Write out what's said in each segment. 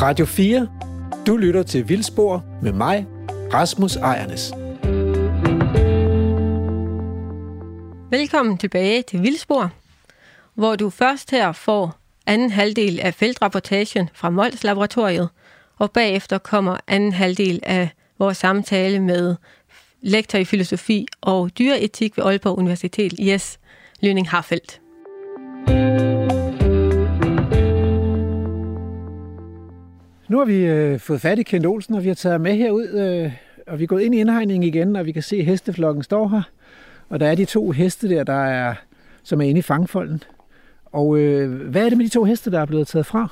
Radio 4. Du lytter til Vildspor med mig, Rasmus Ejernes. Velkommen tilbage til Vildspor, hvor du først her får anden halvdel af feltrapportagen fra Mols Laboratoriet, og bagefter kommer anden halvdel af vores samtale med lektor i filosofi og dyreetik ved Aalborg Universitet, Jes Lønning Harfeldt. Nu har vi øh, fået fat i Kent Olsen, og vi har taget med herud, øh, og vi er gået ind i indhegningen igen, og vi kan se, at hesteflokken står her. Og der er de to heste der, der er, som er inde i fangfolden. Og øh, hvad er det med de to heste, der er blevet taget fra?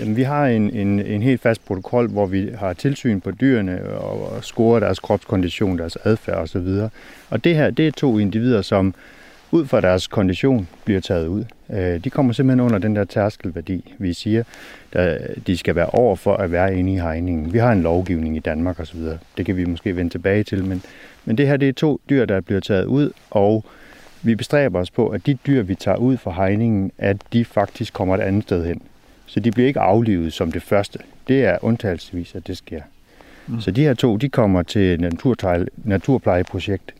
Jamen, vi har en, en, en helt fast protokol, hvor vi har tilsyn på dyrene og, og scorer deres kropskondition, deres adfærd osv. Og det her, det er to individer, som ud fra deres kondition bliver taget ud. Øh, de kommer simpelthen under den der tærskelværdi, vi siger, der de skal være over for at være inde i hegningen. Vi har en lovgivning i Danmark osv. Det kan vi måske vende tilbage til, men, men det her det er to dyr, der bliver taget ud, og vi bestræber os på, at de dyr, vi tager ud fra hegningen, at de faktisk kommer et andet sted hen. Så de bliver ikke aflivet som det første. Det er undtagelsesvis, at det sker. Mm. Så de her to, de kommer til et naturplejeprojekt,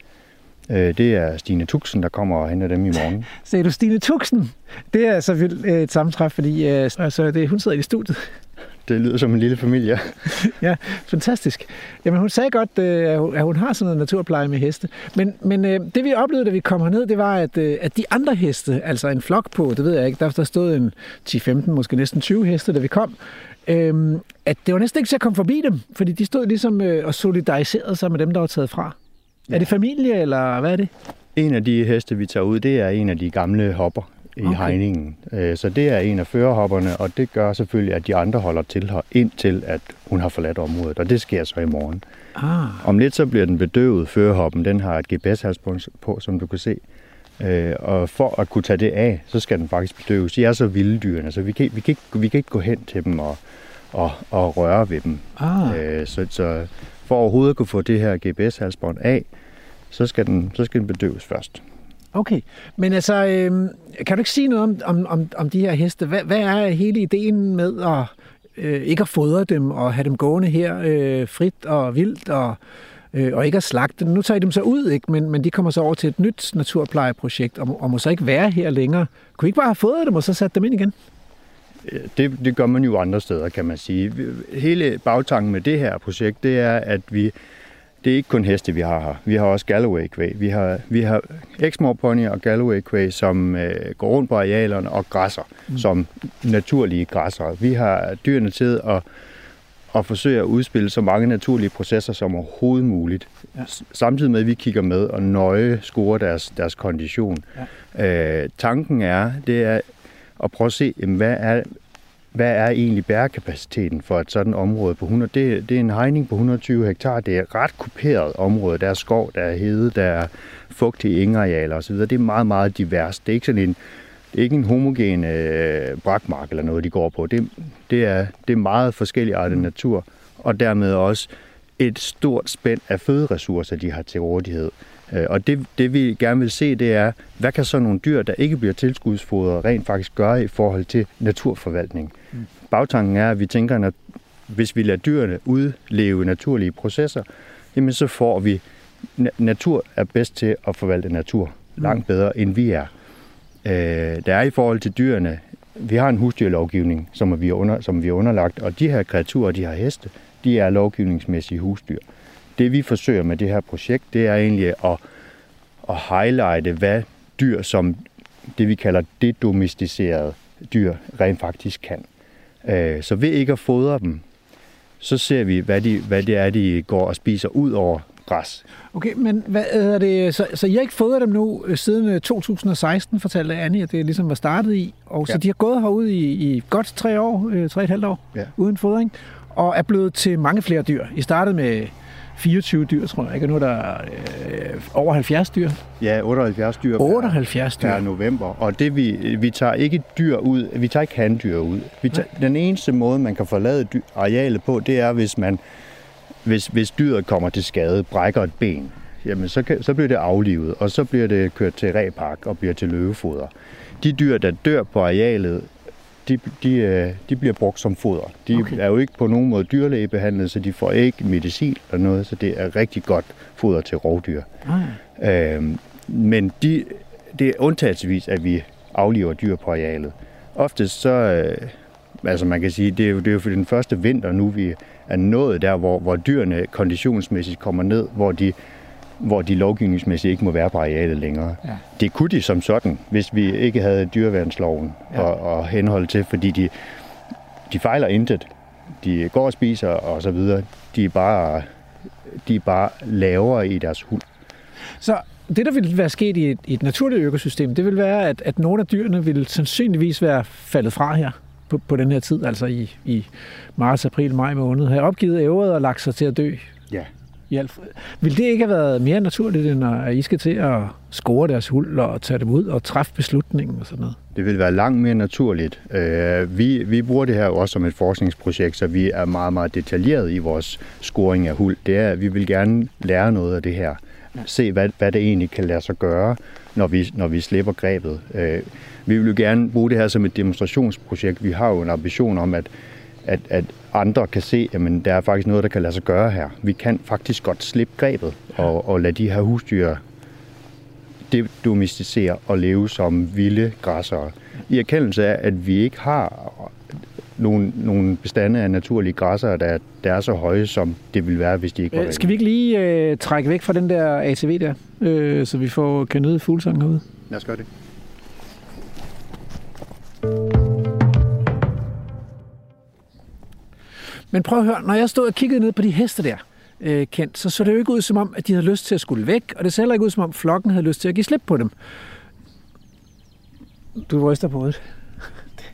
Øh, det er Stine Tuxen, der kommer og henter dem i morgen. Sagde du Stine Tuxen? Det er så vildt øh, et sammentræf, fordi øh, altså, det, hun sidder i studiet. Det lyder som en lille familie. ja, fantastisk. Jamen, hun sagde godt, at hun har sådan noget naturpleje med heste. Men, men det vi oplevede, da vi kom herned, det var, at, at de andre heste, altså en flok på, det ved jeg ikke, der, der stod en 10-15, måske næsten 20 heste, da vi kom, øhm, at det var næsten ikke til at komme forbi dem, fordi de stod ligesom og solidariserede sig med dem, der var taget fra. Ja. Er det familie, eller hvad er det? En af de heste, vi tager ud, det er en af de gamle hopper i okay. hegningen. Øh, så det er en af førerhopperne, og det gør selvfølgelig, at de andre holder til her, indtil at hun har forladt området, og det sker så i morgen. Ah. Om lidt så bliver den bedøvet, førerhoppen. Den har et GPS-hals på, som du kan se. Øh, og for at kunne tage det af, så skal den faktisk bedøves. De er så vilde dyrene, så vi kan, vi kan, ikke, vi kan ikke gå hen til dem og, og, og røre ved dem. Ah. Øh, så, så for overhovedet at kunne få det her GPS-halsbånd af, så skal den, så skal den bedøves først. Okay, men altså, øh, kan du ikke sige noget om, om, om, om de her heste? Hvad, hvad er hele ideen med at øh, ikke at fodre dem og have dem gående her øh, frit og vildt og, øh, og ikke at slagte dem? Nu tager I dem så ud, ikke? Men, men de kommer så over til et nyt naturplejeprojekt og, og må så ikke være her længere. Kunne I ikke bare have fodret dem og så sat dem ind igen? Det, det gør man jo andre steder, kan man sige. Hele bagtanken med det her projekt, det er, at vi det er ikke kun heste, vi har her. Vi har også Galloway kvæg. Vi har, vi har Exmoor Pony og Galloway kvæg, som øh, går rundt på arealerne og græsser, mm. som naturlige græsser. Vi har dyrene til at, at forsøge at udspille så mange naturlige processer som overhovedet muligt. Ja. Samtidig med, at vi kigger med og nøje scorer deres, deres kondition. Ja. Øh, tanken er, det er at prøve at se, hvad er, hvad er egentlig bærekapaciteten for et sådan område på 100? Det, det er en hegning på 120 hektar. Det er et ret kuperet område. Der er skov, der er hede, der er fugtige ingarealer osv. Det er meget, meget divers. Det er ikke sådan en, det er ikke en homogen øh, brakmark eller noget, de går på. Det, det, er, det er meget forskelligartet mm. natur, og dermed også et stort spænd af føderessourcer, de har til rådighed. Øh, og det, det vi gerne vil se, det er, hvad kan så nogle dyr, der ikke bliver tilskudsfodret, rent faktisk gøre i forhold til naturforvaltning. Mm. Bagtanken er, at vi tænker, at hvis vi lader dyrene udleve naturlige processer, jamen så får vi, natur er bedst til at forvalte natur mm. langt bedre, end vi er. Øh, der er i forhold til dyrene, vi har en husdyrlovgivning, som vi, er under, som vi er underlagt, og de her kreaturer, de har heste, de er lovgivningsmæssige husdyr. Mm det vi forsøger med det her projekt, det er egentlig at, at highlighte, hvad dyr som det vi kalder dedomesticerede dyr rent faktisk kan. Øh, så ved ikke at fodre dem, så ser vi, hvad, de, hvad det er, de går og spiser ud over græs. Okay, men hvad er det, så, så I har ikke fået dem nu øh, siden 2016, øh, fortalte Annie, at det ligesom var startet i, og ja. så de har gået herude i, i godt tre år, tre og et halvt år, ja. uden fodring, og er blevet til mange flere dyr. I startede med 24 dyr, tror jeg, ikke? Nu er der øh, over 70 dyr. Ja, 78 dyr 78 dyr. per november. Og det vi, vi tager ikke dyr ud, vi tager ikke handdyr ud. Vi tager, den eneste måde, man kan forlade dyr, arealet på, det er, hvis, man, hvis, hvis dyret kommer til skade, brækker et ben. Jamen, så, kan, så bliver det aflivet, og så bliver det kørt til repark og bliver til løvefoder. De dyr, der dør på arealet, de, de, øh, de bliver brugt som foder. De okay. er jo ikke på nogen måde dyrlægebehandlet, så de får ikke medicin eller noget, så det er rigtig godt foder til rovdyr. Ah. Øhm, men de, det er undtagelsesvis, at vi afliver dyr på arealet. Oftest så, øh, altså man kan sige, det er jo, det er jo for den første vinter nu, vi er nået der, hvor, hvor dyrene konditionsmæssigt kommer ned, hvor de hvor de lovgivningsmæssigt ikke må være på arealet længere. Ja. Det kunne de som sådan, hvis vi ikke havde dyreværnsloven ja. og, og henhold til, fordi de, de fejler intet. De går og spiser og så videre. De er bare, de er bare lavere i deres hund. Så det, der ville være sket i et, i et naturligt økosystem, det vil være, at, at nogle af dyrene ville sandsynligvis være faldet fra her på, på den her tid, altså i, i marts, april, maj måned, have opgivet ævret og lagt sig til at dø. Ja. I alt. Vil det ikke have været mere naturligt, end at I skal til at score deres huld og tage dem ud og træffe beslutningen og sådan noget? Det vil være langt mere naturligt. Øh, vi, vi bruger det her også som et forskningsprojekt, så vi er meget, meget detaljeret i vores scoring af huld. Det er, at vi vil gerne lære noget af det her. Se, hvad, hvad det egentlig kan lade sig gøre, når vi, når vi slipper grebet. Øh, vi vil jo gerne bruge det her som et demonstrationsprojekt. Vi har jo en ambition om, at, at, at andre kan se, at der er faktisk noget, der kan lade sig gøre her. Vi kan faktisk godt slippe grebet og, og lade de her husdyr domesticere og leve som vilde græssere. I erkendelse af, at vi ikke har nogle, nogle bestande af naturlige græsser, der, der er så høje, som det ville være, hvis de ikke var øh, Skal vi ikke lige øh, trække væk fra den der ATV der, øh, så vi får kan nyde fuglesang herude? Lad os gøre det. Men prøv at høre, når jeg stod og kiggede ned på de heste der, øh, kendt, så så det jo ikke ud som om, at de havde lyst til at skulle væk, og det ser heller ikke ud som om, flokken havde lyst til at give slip på dem. Du ryster på hovedet.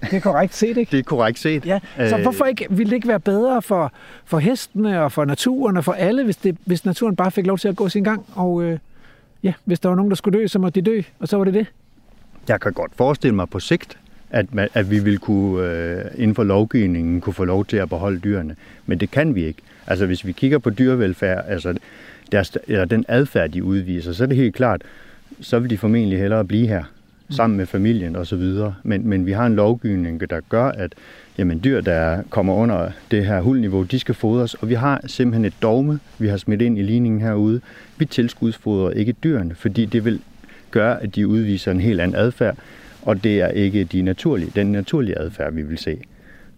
Det er korrekt set, ikke? Det er korrekt set. Ja. Så øh... hvorfor ikke, ville det ikke være bedre for, for hestene og for naturen og for alle, hvis, det, hvis naturen bare fik lov til at gå sin gang? Og øh, ja, hvis der var nogen, der skulle dø, så måtte de dø, og så var det det. Jeg kan godt forestille mig på sigt, at, at vi vil kunne øh, inden for lovgivningen kunne få lov til at beholde dyrene. Men det kan vi ikke. Altså hvis vi kigger på dyrevelfærd, altså deres, eller den adfærd, de udviser, så er det helt klart, så vil de formentlig hellere blive her sammen med familien osv. Men, men vi har en lovgivning, der gør, at jamen, dyr, der kommer under det her hulniveau, de skal fodres, og vi har simpelthen et dogme, vi har smidt ind i ligningen herude. Vi tilskudsfodrer ikke dyrene, fordi det vil gøre, at de udviser en helt anden adfærd, og det er ikke de naturlige, den naturlige adfærd, vi vil se.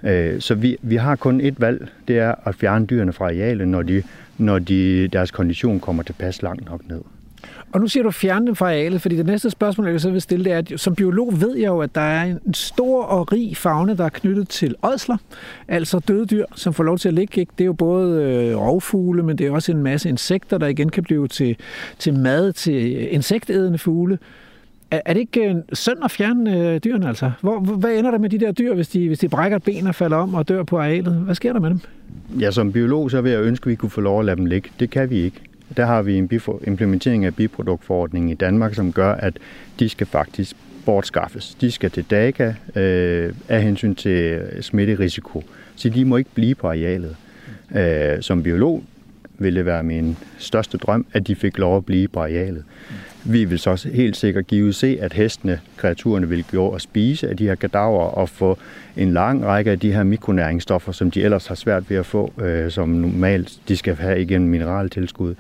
Øh, så vi, vi har kun et valg, det er at fjerne dyrene fra arealet, når, de, når de, deres kondition kommer til pas langt nok ned. Og nu siger du fjerne dem fra arealet, fordi det næste spørgsmål, jeg så vil stille, det er, at som biolog ved jeg jo, at der er en stor og rig fauna, der er knyttet til ådsler, altså døde dyr, som får lov til at ligge. Ikke? Det er jo både øh, rovfugle, men det er også en masse insekter, der igen kan blive til, til mad til insektædende fugle. Er, er det ikke øh, synd at fjerne øh, dyrene altså? Hvor, hvad ender der med de der dyr, hvis de, hvis de brækker et ben og falder om og dør på arealet? Hvad sker der med dem? Ja, som biolog så vil jeg ønske, at vi kunne få lov at lade dem ligge. Det kan vi ikke. Der har vi en implementering af biproduktforordningen i Danmark, som gør, at de skal faktisk bortskaffes. De skal til DACA øh, af hensyn til smitterisiko. Så de må ikke blive på arealet. Øh, som biolog ville det være min største drøm, at de fik lov at blive på arealet. Vi vil så helt sikkert give se, at hestene, kreaturerne, vil gå og spise af de her kadaver og få en lang række af de her mikronæringsstoffer, som de ellers har svært ved at få, øh, som normalt de skal have igennem mineraltilskud.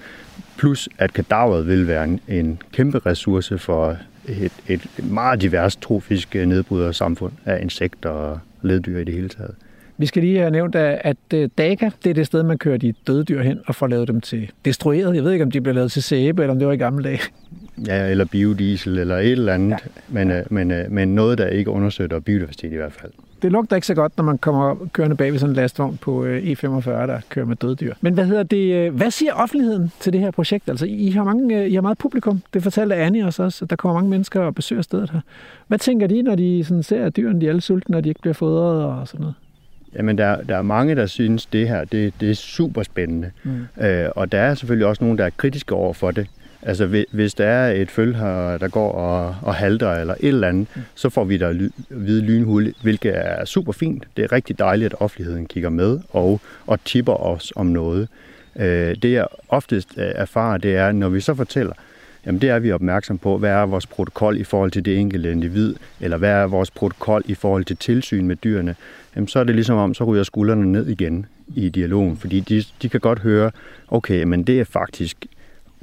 Plus at kadaveret vil være en, en kæmpe ressource for et, et meget divers trofisk nedbrydersamfund af insekter og leddyr i det hele taget. Vi skal lige have nævnt, at øh, DACA, det er det sted, man kører de døde dyr hen og får lavet dem til destrueret. Jeg ved ikke, om de bliver lavet til sæbe, eller om det var i gamle dage. Ja, eller biodiesel, eller et eller andet. Ja. Men, øh, men, øh, men noget, der ikke understøtter biodiversitet i hvert fald. Det lugter ikke så godt, når man kommer kørende bag ved sådan en lastvogn på E45, der kører med døde dyr. Men hvad hedder det? Hvad siger offentligheden til det her projekt? Altså, I har, mange, I har meget publikum. Det fortalte Annie os også, at der kommer mange mennesker og besøger stedet her. Hvad tænker de, når de sådan ser, at dyrene de er alle sultne, og de ikke bliver fodret og sådan noget? Jamen, der, der er mange, der synes, det her det, det er super spændende. Mm. Øh, og der er selvfølgelig også nogen, der er kritiske over for det. Altså, hvis der er et føl her, der går og, og halter eller et eller andet, mm. så får vi der ly, hvide lynhul, hvilket er super fint. Det er rigtig dejligt, at offentligheden kigger med og, og tipper os om noget. Øh, det jeg oftest øh, erfarer, det er, når vi så fortæller, jamen det er vi opmærksom på. Hvad er vores protokol i forhold til det enkelte individ, eller hvad er vores protokol i forhold til tilsyn med dyrene? Jamen så er det ligesom om, så ryger skuldrene ned igen i dialogen, fordi de, de kan godt høre, okay, men det er faktisk,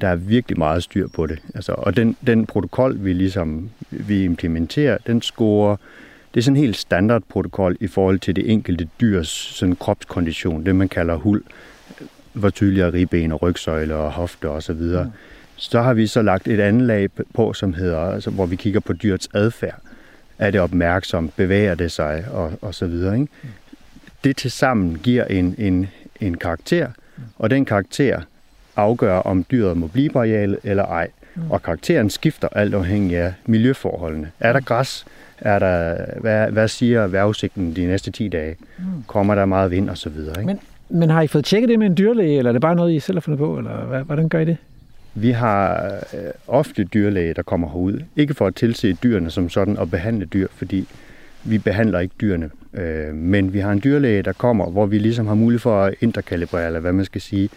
der er virkelig meget styr på det. Altså, og den, den protokol, vi ligesom vi implementerer, den scorer, det er sådan en helt standardprotokol i forhold til det enkelte dyrs sådan kropskondition, det man kalder hul, hvor tydeligere ribben og rygsøjle og hofte og så videre. Mm. Så har vi så lagt et andet lag på, som hedder, altså, hvor vi kigger på dyrets adfærd. Er det opmærksom? Bevæger det sig? Og, og så videre. Ikke? Mm. Det til sammen giver en, en, en karakter, mm. og den karakter afgør, om dyret må blive på arealet eller ej. Mm. Og karakteren skifter alt afhængig af miljøforholdene. Er der græs? Er der, hvad, hvad siger vejrudsigten de næste 10 dage? Mm. Kommer der meget vind og så videre? Ikke? Men, men har I fået tjekket det med en dyrlæge, eller er det bare noget, I selv har fundet på? Eller hvad, hvordan gør I det? Vi har øh, ofte dyrlæge, der kommer herud. Ikke for at tilse dyrene som sådan og behandle dyr, fordi vi behandler ikke dyrene. Øh, men vi har en dyrlæge, der kommer, hvor vi ligesom har mulighed for at interkalibrere, eller hvad man skal sige,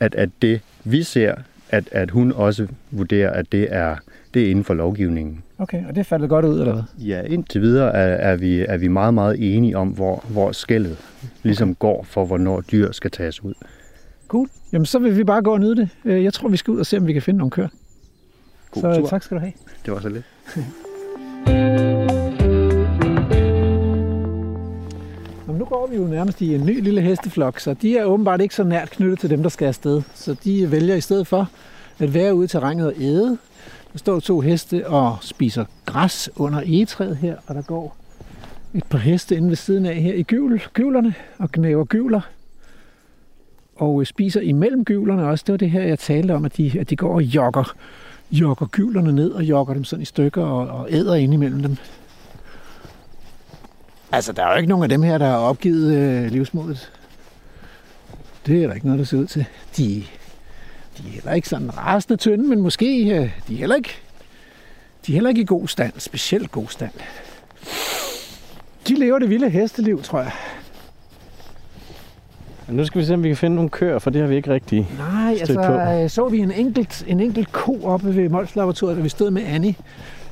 at, at det vi ser, at, at hun også vurderer, at det er, det er inden for lovgivningen. Okay, og det faldet godt ud, eller hvad? Ja, indtil videre er, er, vi, er vi meget, meget enige om, hvor, hvor skældet ligesom okay. går for, hvornår dyr skal tages ud. Cool. Jamen, så vil vi bare gå og nyde det. Øh, jeg tror, vi skal ud og se, om vi kan finde nogle køer. God så tur. tak skal du have. Det var så lidt. nu går vi jo nærmest i en ny lille hesteflok, så de er åbenbart ikke så nært knyttet til dem, der skal afsted. Så de vælger i stedet for at være ude i terrænet og æde. Der står to heste og spiser græs under egetræet her, og der går et par heste inde ved siden af her i gyvel, gyvlerne og gnæver gyvler og øh, spiser imellem gyvlerne også. Det var det her, jeg talte om, at de, at de går og jogger, jogger gyvlerne ned og jogger dem sådan i stykker og, og æder ind imellem dem. Altså, der er jo ikke nogen af dem her, der har opgivet øh, livsmodet. Det er der ikke noget, der ser ud til. De, de er heller ikke sådan rasende tynde, men måske øh, de er heller ikke, de er heller ikke i god stand, specielt god stand. De lever det vilde hesteliv, tror jeg. Nu skal vi se, om vi kan finde nogle køer, for det har vi ikke rigtig Nej, altså på. Øh, så vi en enkelt, en enkelt ko oppe ved Mols Laboratoriet, da vi stod med Annie.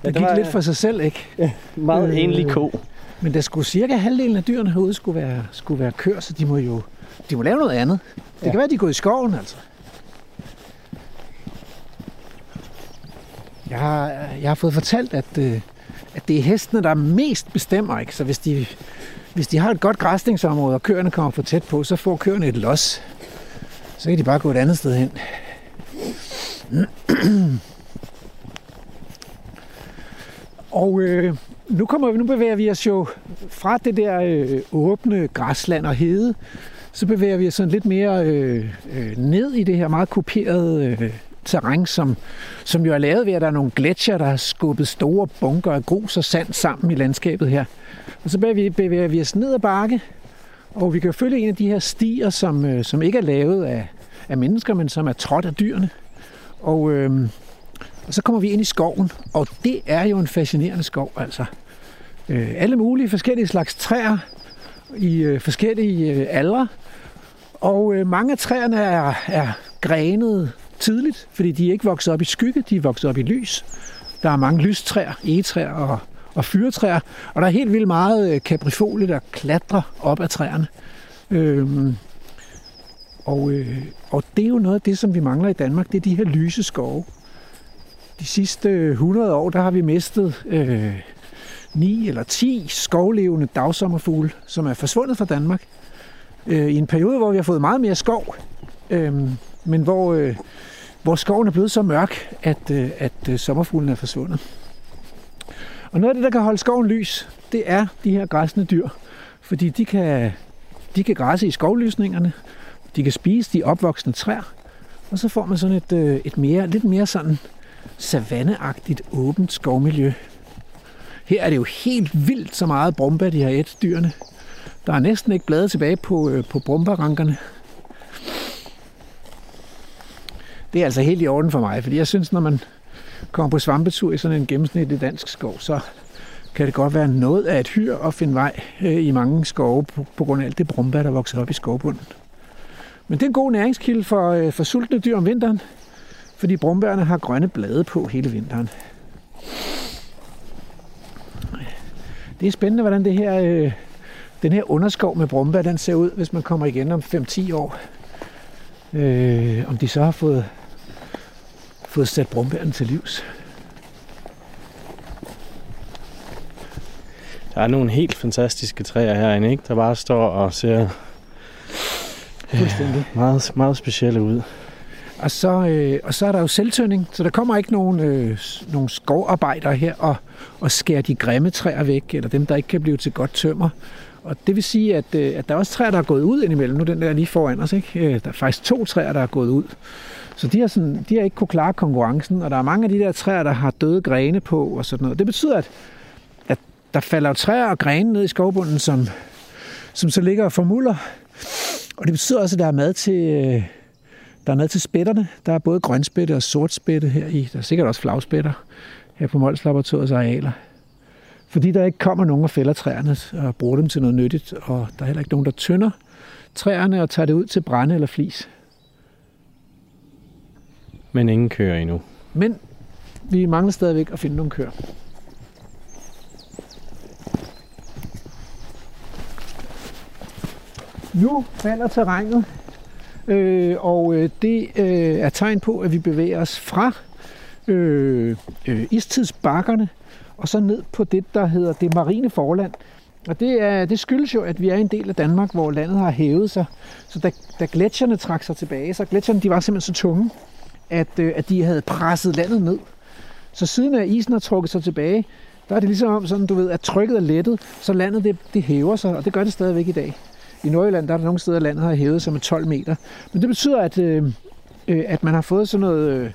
Det ja, gik var, lidt for sig selv, ikke? Ja, meget øh, enlig ko. Men der skulle cirka halvdelen af dyrene herude skulle være, skulle være køer, så de må jo de må lave noget andet. Det ja. kan være, de er gået i skoven, altså. Jeg har, jeg har fået fortalt, at, øh, at det er hestene, der mest bestemmer. Ikke? Så hvis de, hvis de har et godt græsningsområde, og køerne kommer for tæt på, så får køerne et los. Så kan de bare gå et andet sted hen. Og øh, nu, kommer vi, nu bevæger vi os jo fra det der øh, åbne græsland og hede, så bevæger vi os sådan lidt mere øh, øh, ned i det her meget kuperede øh, terræn, som, som jo er lavet ved, at der er nogle gletsjer, der har skubbet store bunker af grus og sand sammen i landskabet her. Og så bevæger vi, bevæger vi os ned ad bakke, og vi kan følge en af de her stier, som, øh, som ikke er lavet af, af mennesker, men som er trådt af dyrene. Og, øh, og så kommer vi ind i skoven, og det er jo en fascinerende skov, altså. Øh, alle mulige forskellige slags træer i øh, forskellige øh, aldre. Og øh, mange af træerne er, er grenede tidligt, fordi de er ikke vokset op i skygge, de er vokset op i lys. Der er mange lystræer, egetræer og, og fyretræer, og der er helt vildt meget øh, kaprifolie, der klatrer op ad træerne. Øhm, og, øh, og det er jo noget af det, som vi mangler i Danmark, det er de her lyse skove. De sidste øh, 100 år, der har vi mistet øh, 9 eller 10 skovlevende dagsommerfugle, som er forsvundet fra Danmark. Øh, I en periode, hvor vi har fået meget mere skov, øh, men hvor, øh, hvor skoven er blevet så mørk, at, øh, at øh, sommerfuglen er forsvundet. Og noget af det, der kan holde skoven lys, det er de her græsne dyr. Fordi de kan, de kan græsse i skovlysningerne, de kan spise de opvoksende træer, og så får man sådan et, øh, et mere, lidt mere sådan savanneagtigt åbent skovmiljø. Her er det jo helt vildt så meget brumba, de har et dyrene. Der er næsten ikke blade tilbage på, øh, på brumbarankerne. Det er altså helt i orden for mig, fordi jeg synes, når man kommer på svampetur i sådan en gennemsnitlig dansk skov, så kan det godt være noget af et hyr at finde vej øh, i mange skove på, på grund af alt det brumbær, der vokser op i skovbunden. Men det er en god næringskilde for, øh, for sultne dyr om vinteren. fordi brumbærne har grønne blade på hele vinteren. Det er spændende, hvordan det her, øh, den her underskov med brumbær, den ser ud, hvis man kommer igen om 5-10 år. Øh, om de så har fået, fået sat brumbærne til livs. Der er nogle helt fantastiske træer herinde, ikke? Der bare står og ser meget, meget specielle ud. Og så, øh, og så er der jo selvtønding, så der kommer ikke nogen, øh, nogen skovarbejdere her og, og skærer de grimme træer væk, eller dem, der ikke kan blive til godt tømmer. Og det vil sige, at, øh, at der er også træer, der er gået ud indimellem. Nu den der lige foran os, ikke? Øh, Der er faktisk to træer, der er gået ud. Så de har, sådan, de har ikke kunne klare konkurrencen, og der er mange af de der træer, der har døde grene på og sådan noget. Det betyder, at, at der falder jo træer og grene ned i skovbunden, som, som så ligger og formuller. Og det betyder også, at der er mad til, øh, der er mad til spætterne. Der er både grønspætte og sortspætte her i. Der er sikkert også flagspætter her på Mols Laboratoriets arealer. Fordi der ikke kommer nogen og fælder træerne og bruger dem til noget nyttigt, og der er heller ikke nogen, der tynder træerne og tager det ud til brænde eller flis. Men ingen kører endnu. Men vi mangler stadigvæk at finde nogle køer. Nu falder terrænet, øh, og øh, det øh, er tegn på, at vi bevæger os fra øh, øh, istidsbakkerne og så ned på det, der hedder det marine forland. Og det, er, det skyldes jo, at vi er en del af Danmark, hvor landet har hævet sig. Så da, da gletsjerne trak sig tilbage, så gletsjerne de var simpelthen så tunge, at, øh, at de havde presset landet ned. Så siden at isen har trukket sig tilbage, der er det ligesom om, sådan, du ved, at trykket er lettet, så landet det, det hæver sig, og det gør det stadigvæk i dag. I Nordjylland der er der nogle steder, landet har hævet sig med 12 meter. Men det betyder, at, øh, øh, at man har fået sådan noget, øh,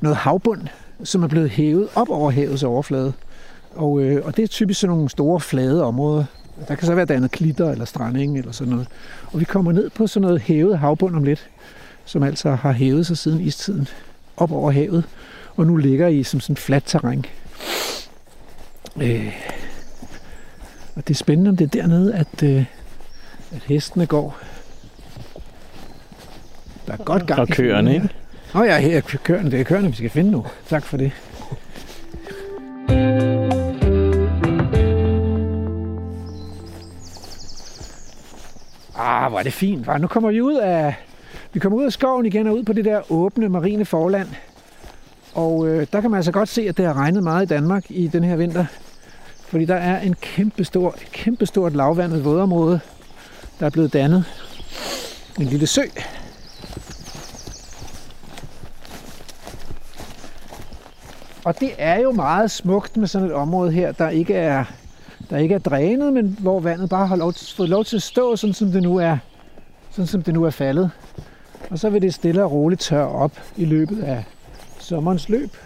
noget havbund, som er blevet hævet op over havets overflade. Og, øh, og det er typisk sådan nogle store, flade områder. Der kan så være dannet klitter eller stranding eller sådan noget. Og vi kommer ned på sådan noget hævet havbund om lidt, som altså har hævet sig siden istiden op over havet, og nu ligger i som sådan fladt terræn. Øh, og det er spændende, om det er dernede, at, øh, at hestene går. Der er godt gang Og køerne, ikke? oh, ja, her er køerne. Det er køerne, vi skal finde nu. Tak for det. Ah, hvor er det fint. hva'? Nu kommer vi ud af, vi kommer ud af skoven igen og ud på det der åbne marine forland. Og øh, der kan man altså godt se, at det har regnet meget i Danmark i den her vinter. Fordi der er en kæmpe stor, kæmpe stort lavvandet vådområde, der er blevet dannet. En lille sø. Og det er jo meget smukt med sådan et område her, der ikke er, der ikke er drænet, men hvor vandet bare har lov, fået lov til at stå, sådan som det nu er, sådan som det nu er faldet. Og så vil det stille og roligt tørre op i løbet af sommerens løb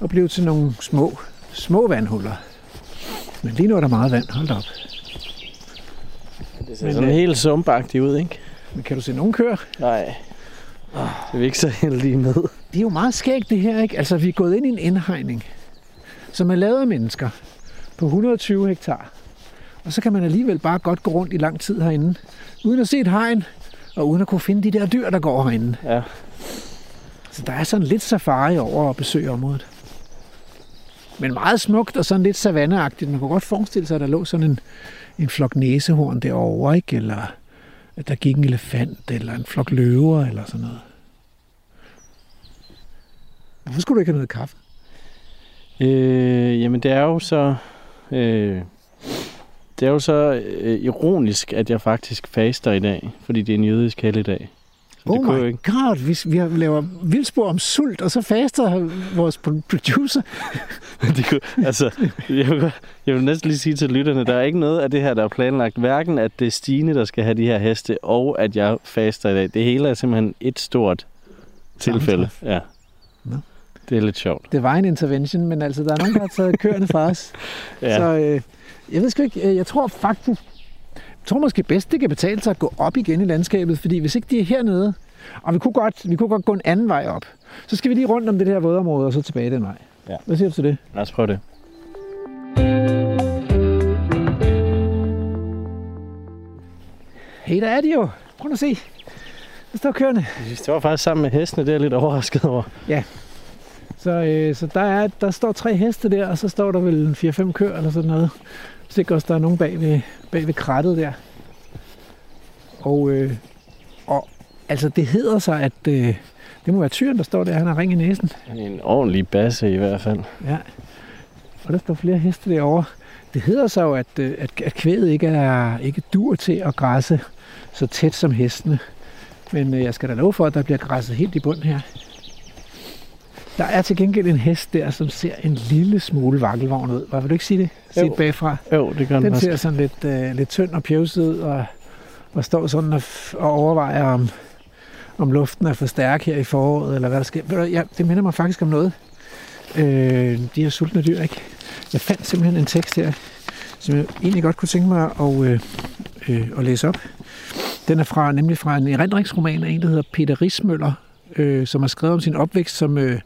og blive til nogle små, små vandhuller. Men lige nu er der meget vand. Hold op. Ser Men, sådan øh, helt sumpagtigt ud, ikke? Men kan du se nogen køer? Nej. Det er vi ikke så heldige med. Det er jo meget skægt det her, ikke? Altså, vi er gået ind i en indhegning, som er lavet af mennesker på 120 hektar. Og så kan man alligevel bare godt gå rundt i lang tid herinde, uden at se et hegn, og uden at kunne finde de der dyr, der går herinde. Ja. Så der er sådan lidt safari over at besøge området. Men meget smukt og sådan lidt savanneagtigt. Man kunne godt forestille sig, at der lå sådan en, en flok næsehorn derovre, ikke? Eller at der gik en elefant, eller en flok løver, eller sådan noget. Hvorfor skulle du ikke have noget kaffe? Øh, jamen, det er jo så... Øh, det er jo så øh, ironisk, at jeg faktisk faster i dag, fordi det er en jødisk helligdag. Så Oh det kunne my ikke. god, vi, vi laver vildspor om sult, og så faster vores pro- producer. det kunne, altså, jeg vil, jeg vil næsten lige sige til lytterne, der er ikke noget af det her, der er planlagt. Hverken at det er Stine, der skal have de her heste, og at jeg faster i dag. Det hele er simpelthen et stort tilfælde. Ja. Det er lidt sjovt. Det var en intervention, men altså, der er nogen, der har taget køerne fra os. Ja. Så øh, jeg ved sgu ikke, øh, jeg tror faktisk, tror måske bedst, det kan betale sig at gå op igen i landskabet, fordi hvis ikke de er hernede, og vi kunne godt, vi kunne godt gå en anden vej op, så skal vi lige rundt om det her vådområde og så tilbage den vej. Ja. Hvad siger du til det? Lad os prøve det. Hey, der er de jo. Prøv at se. Der står køerne. De står faktisk sammen med hestene, det er jeg lidt overrasket over. Så, øh, så der, er, der står tre heste der, og så står der vel en 4-5 køer eller sådan noget. Ikke også der er nogen bag ved, bag ved krattet der. Og, øh, og altså det hedder sig, at øh, det må være tyren, der står der. Han har ring i næsen. En ordentlig basse i hvert fald. Ja. Og der står flere heste derovre. Det hedder sig jo, at, øh, at, at kvædet ikke er ikke dur til at græsse så tæt som hestene. Men øh, jeg skal da love for, at der bliver græsset helt i bund her. Der er til gengæld en hest der, som ser en lille smule vakkelvogn ud. Hvad vil du ikke sige det? Set Jo. bagfra. Jo, det gør den, Den ser sådan lidt, øh, lidt tynd og pjevset ud, og, og står sådan og, og overvejer, om, om luften er for stærk her i foråret, eller hvad der sker. Ved du, ja, det minder mig faktisk om noget. Øh, de her sultne dyr, ikke? Jeg fandt simpelthen en tekst her, som jeg egentlig godt kunne tænke mig at, øh, øh, at læse op. Den er fra, nemlig fra en erindringsroman af en, der hedder Peter Rismøller, øh, som har skrevet om sin opvækst som, øh,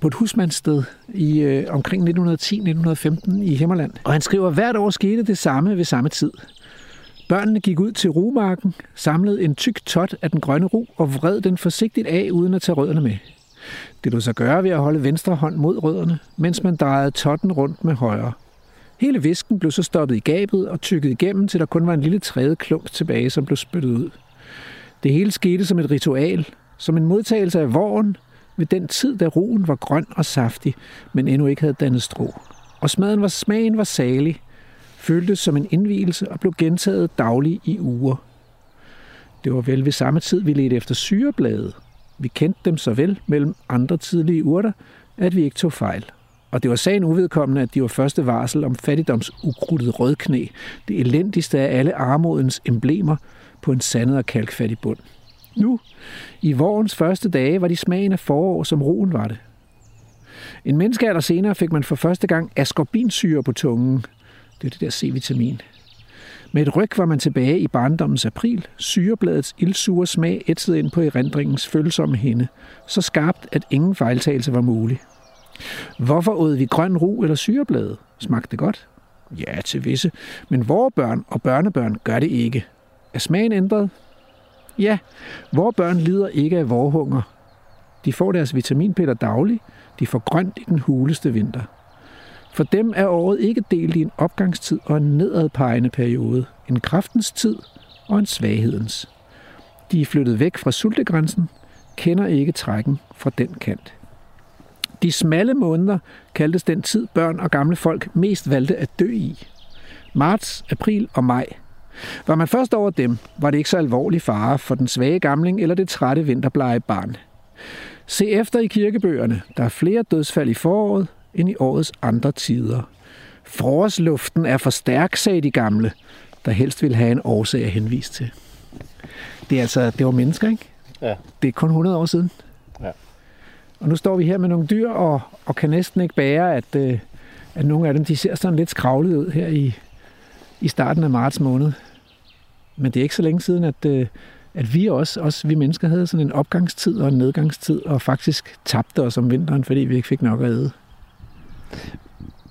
på et husmandssted i øh, omkring 1910-1915 i Himmerland. Og han skriver, hvert år skete det samme ved samme tid. Børnene gik ud til rumarken, samlede en tyk tot af den grønne ru og vred den forsigtigt af, uden at tage rødderne med. Det lå sig gøre ved at holde venstre hånd mod rødderne, mens man drejede totten rundt med højre. Hele visken blev så stoppet i gabet og tykket igennem, til der kun var en lille træde klump tilbage, som blev spyttet ud. Det hele skete som et ritual, som en modtagelse af våren ved den tid, da roen var grøn og saftig, men endnu ikke havde dannet strå. Og smaden var, smagen var salig, føltes som en indvielse og blev gentaget dagligt i uger. Det var vel ved samme tid, vi ledte efter syreblade. Vi kendte dem så vel mellem andre tidlige urter, at vi ikke tog fejl. Og det var sagen uvedkommende, at de var første varsel om fattigdomsukrudtet rødknæ, det elendigste af alle armodens emblemer på en sandet og kalkfattig bund. Nu, i vårens første dage, var de smagen af forår, som roen var det. En menneskealder senere fik man for første gang askorbinsyre på tungen. Det er det der C-vitamin. Med et ryg var man tilbage i barndommens april. Syrebladets ildsure smag ætsede ind på erindringens følsomme hende. Så skarpt, at ingen fejltagelse var mulig. Hvorfor åd vi grøn ru eller syreblade? Smagte det godt? Ja, til visse. Men vores børn og børnebørn gør det ikke. Er smagen ændret? Ja, vores børn lider ikke af vorhunger. De får deres vitaminpiller dagligt. De får grønt i den huleste vinter. For dem er året ikke delt i en opgangstid og en nedadpegende periode, en kraftens tid og en svaghedens. De er flyttet væk fra sultegrænsen, kender ikke trækken fra den kant. De smalle måneder kaldtes den tid børn og gamle folk mest valgte at dø i. Marts, april og maj. Var man først over dem, var det ikke så alvorlig fare for den svage gamling eller det trætte vinterbleje barn. Se efter i kirkebøgerne. Der er flere dødsfald i foråret end i årets andre tider. Forårsluften er for stærk, sagde de gamle, der helst ville have en årsag at henvise til. Det er altså, det var mennesker, ikke? Ja. Det er kun 100 år siden. Ja. Og nu står vi her med nogle dyr, og, og kan næsten ikke bære, at, øh, at nogle af dem, de ser sådan lidt skravlet ud her i, i starten af marts måned. Men det er ikke så længe siden, at, øh, at vi også, også vi mennesker havde sådan en opgangstid og en nedgangstid, og faktisk tabte os om vinteren, fordi vi ikke fik nok at æde.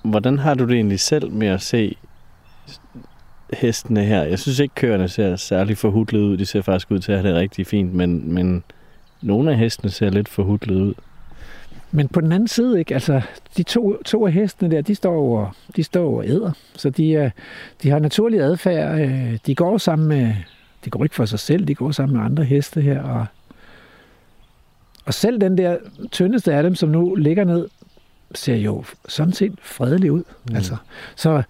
Hvordan har du det egentlig selv med at se hestene her? Jeg synes ikke, køerne ser særlig forhudlet ud. De ser faktisk ud til at have det rigtig fint, men, men nogle af hestene ser lidt forhudlet ud. Men på den anden side, ikke? Altså, de to, to af hestene der, de står og, de står og æder. Så de, er, de har naturlig adfærd. øh, De går sammen med, de går ikke for sig selv, de går sammen med andre heste her. Og, og selv den der tyndeste af dem, som nu ligger ned, ser jo sådan set fredelig ud. Mm. Mm. Altså, så,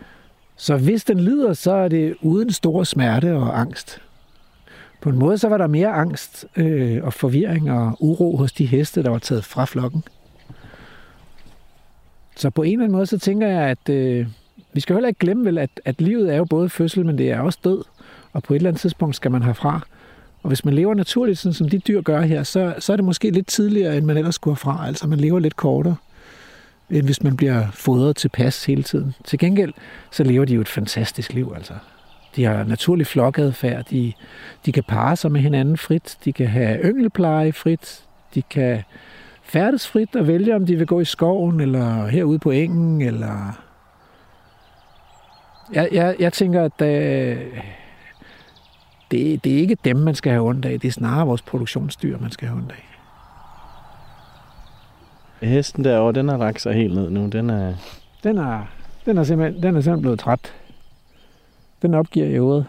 så hvis den lider, så er det uden stor smerte og angst. På en måde så var der mere angst øh, og forvirring og uro hos de heste, der var taget fra flokken. Så på en eller anden måde, så tænker jeg, at øh, vi skal heller ikke glemme vel, at, at livet er jo både fødsel, men det er også død. Og på et eller andet tidspunkt skal man herfra. Og hvis man lever naturligt, sådan som de dyr gør her, så, så er det måske lidt tidligere, end man ellers skulle herfra. Altså man lever lidt kortere, end hvis man bliver fodret til pas hele tiden. Til gengæld, så lever de jo et fantastisk liv, altså. De har naturlig flokadfærd, de, de kan parre sig med hinanden frit, de kan have yngelpleje frit, de kan færdes frit og vælge, om de vil gå i skoven, eller herude på engen, eller... Jeg, jeg, jeg tænker, at øh, det, det er ikke dem, man skal have ondt af. Det er snarere vores produktionsdyr, man skal have ondt af. Hesten derovre, den har lagt sig helt ned nu. Den er... Den er, den er, simpelthen, den er simpelthen blevet træt. Den opgiver i hovedet.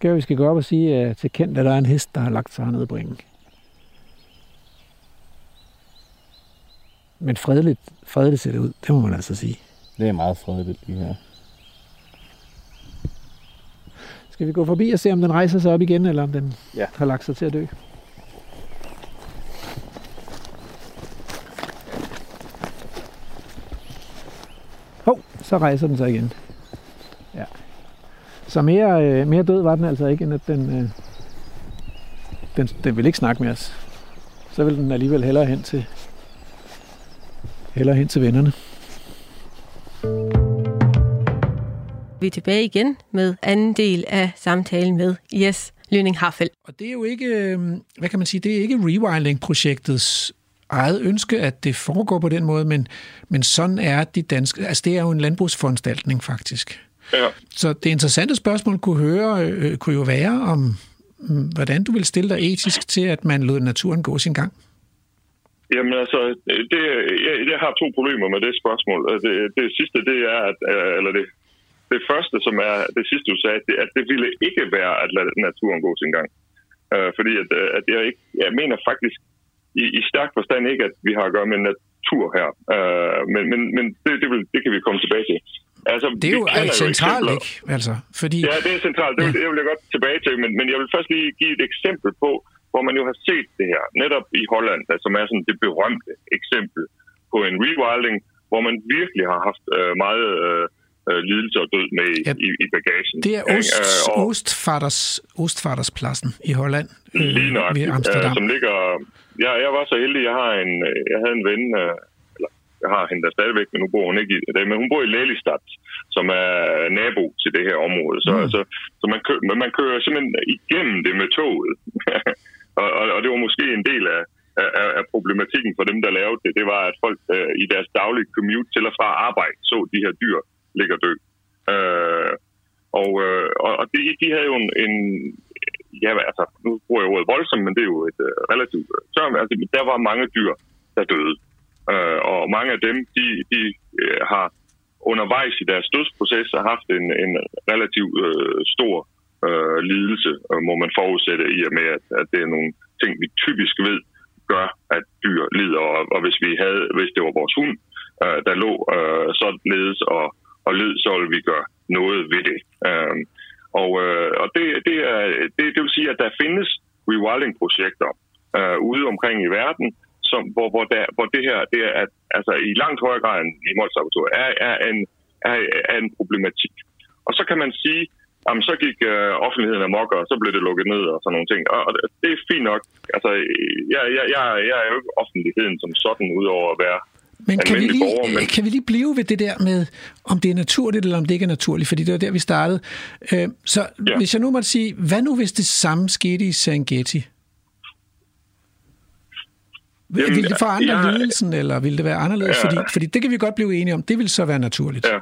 Kan vi skal gå op og sige uh, til kendt, at der er en hest, der har lagt sig hernede på ringen. Men fredeligt, fredeligt ser det ud, det må man altså sige. Det er meget fredeligt lige her. Skal vi gå forbi og se, om den rejser sig op igen, eller om den Ja. har lagt sig til at dø? Hov, så rejser den sig igen. Ja. Så mere, øh, mere død var den altså ikke, end at den, øh, den, den vil ikke snakke med os. Så vil den alligevel hellere hen til, hellere hen til vennerne. Vi er tilbage igen med anden del af samtalen med Jes Lyning Harfeldt. Og det er jo ikke, øh, hvad kan man sige, det er ikke Rewilding-projektets eget ønske, at det foregår på den måde, men, men sådan er de danske, altså det er jo en landbrugsforanstaltning faktisk. Ja. Så det interessante spørgsmål kunne, høre, øh, kunne jo være om, mm, hvordan du vil stille dig etisk til, at man lod naturen gå sin gang. Jamen altså, det, jeg, jeg har to problemer med det spørgsmål. Det, det sidste, det er, at, øh, eller det, det første, som er det sidste, du sagde, det, at det ville ikke være at lade naturen gå sin gang. Uh, fordi at, øh, at jeg, ikke, jeg mener faktisk i, i stærk forstand ikke, at vi har at gøre med natur her. Uh, men men, men det, det, vil, det kan vi komme tilbage til. Altså, Det er jo altså centralt, ikke? Altså, fordi, Ja, det er centralt. Det vil, det vil jeg godt tilbage til, men, men jeg vil først lige give et eksempel på, hvor man jo har set det her, netop i Holland, der, som er sådan det berømte eksempel på en rewilding, hvor man virkelig har haft øh, meget øh, øh, lidelse og død med i, Ja, i, i bagagen. det er Ikke? Ost, Øh, og Ostfaders, Ostfaderspladsen i Holland lige øh, nøjagtigt, ved Amsterdam. Øh, som ligger... Jeg, jeg var så heldig, jeg har en, øh, jeg havde en ven, øh, eller jeg har hende der stadigvæk, men nu bor hun ikke i det, men hun bor i Lelystad, som er nabo til det her område. Så, Mm. så, så man, kø, men man kører simpelthen igennem det med toget. og, og, og det var måske en del af, af, af problematikken for dem, der lavede det. Det var, at folk øh, i deres daglige commute til og fra arbejde så de her dyr ligge og dø. Øh, og, øh, og de, de havde jo en, en ja, altså, nu bruger jeg ordet voldsomt, men det er jo et øh, relativt øh, tørm. Altså, der var mange dyr, der døde. Øh, og mange af dem, de, de øh, har undervejs i deres dødsproces har haft en, en relativt øh, stor øh, lidelse, øh, må man forudsætte i og med, at, at det er nogle ting, vi typisk ved, gør, at dyr lider. Og, og hvis vi havde, hvis det var vores hund, øh, der lå øh, således og, og led, så ville vi gøre noget ved det. Øh, og øh, og det, det, er, det, det vil sige, at der findes rewilding-projekter øh, ude omkring i verden, som, hvor, hvor, der, hvor det her det er, at, altså, i langt højere grad end i Mols er, er, en, er, er en problematik. Og så kan man sige, jamen, så gik øh, offentligheden amok, og så blev det lukket ned og sådan nogle ting. Og, og det er fint nok. Altså, jeg, jeg, jeg, jeg er jo ikke offentligheden som sådan, udover at være Men kan vi, lige, borger, men- kan vi lige blive ved det der med, om det er naturligt eller om det ikke er naturligt? Fordi det var der, vi startede. Øh, så Ja. hvis jeg nu måtte sige, hvad nu hvis det samme skete i Serengeti? Jamen, vil det forandre jeg- lidelsen, eller vil det være anderledes? Ja. Fordi, fordi det kan vi godt blive enige om. Det vil så være naturligt. Ja,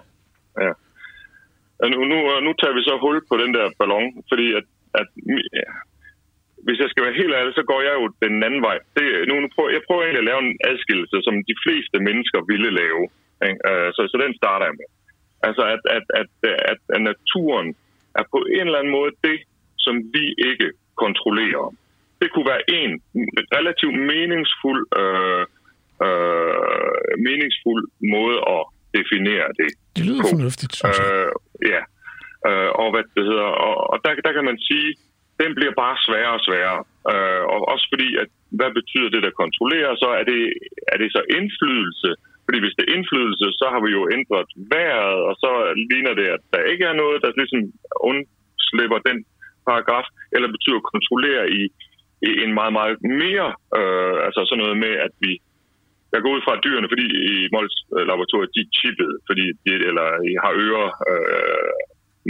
ja. Nu, nu, nu tager vi så hul på den der ballon, fordi at, at ja, hvis jeg skal være helt ærlig, så går jeg jo den anden vej. Det, nu, nu prøver, jeg prøver egentlig at lave en adskillelse, som de fleste mennesker ville lave. Ikke? Uh, Så, så den starter jeg med. Altså, at, at, at, at, at naturen er på en eller anden måde det, som vi ikke kontrollerer. Det kunne være en relativt meningsfuld, øh, øh, meningsfuld måde at definere det. Det lyder på. fornuftigt, synes jeg. Øh, ja. Øh, og hvad det hedder, og, og der, der kan man sige, den bliver bare sværere og sværere. Øh, og også fordi, at hvad betyder det, der kontrollerer, så er det, er det så indflydelse. Fordi hvis det er indflydelse, så har vi jo ændret vejret, og så ligner det, at der ikke er noget, der ligesom undslipper den paragraf, eller betyder kontrollere i, i en meget, meget mere, øh, altså sådan noget med, at vi jeg går ud fra at dyrene, fordi i Mols øh, laboratoriet, de er chippet, fordi de, eller de har øre øh,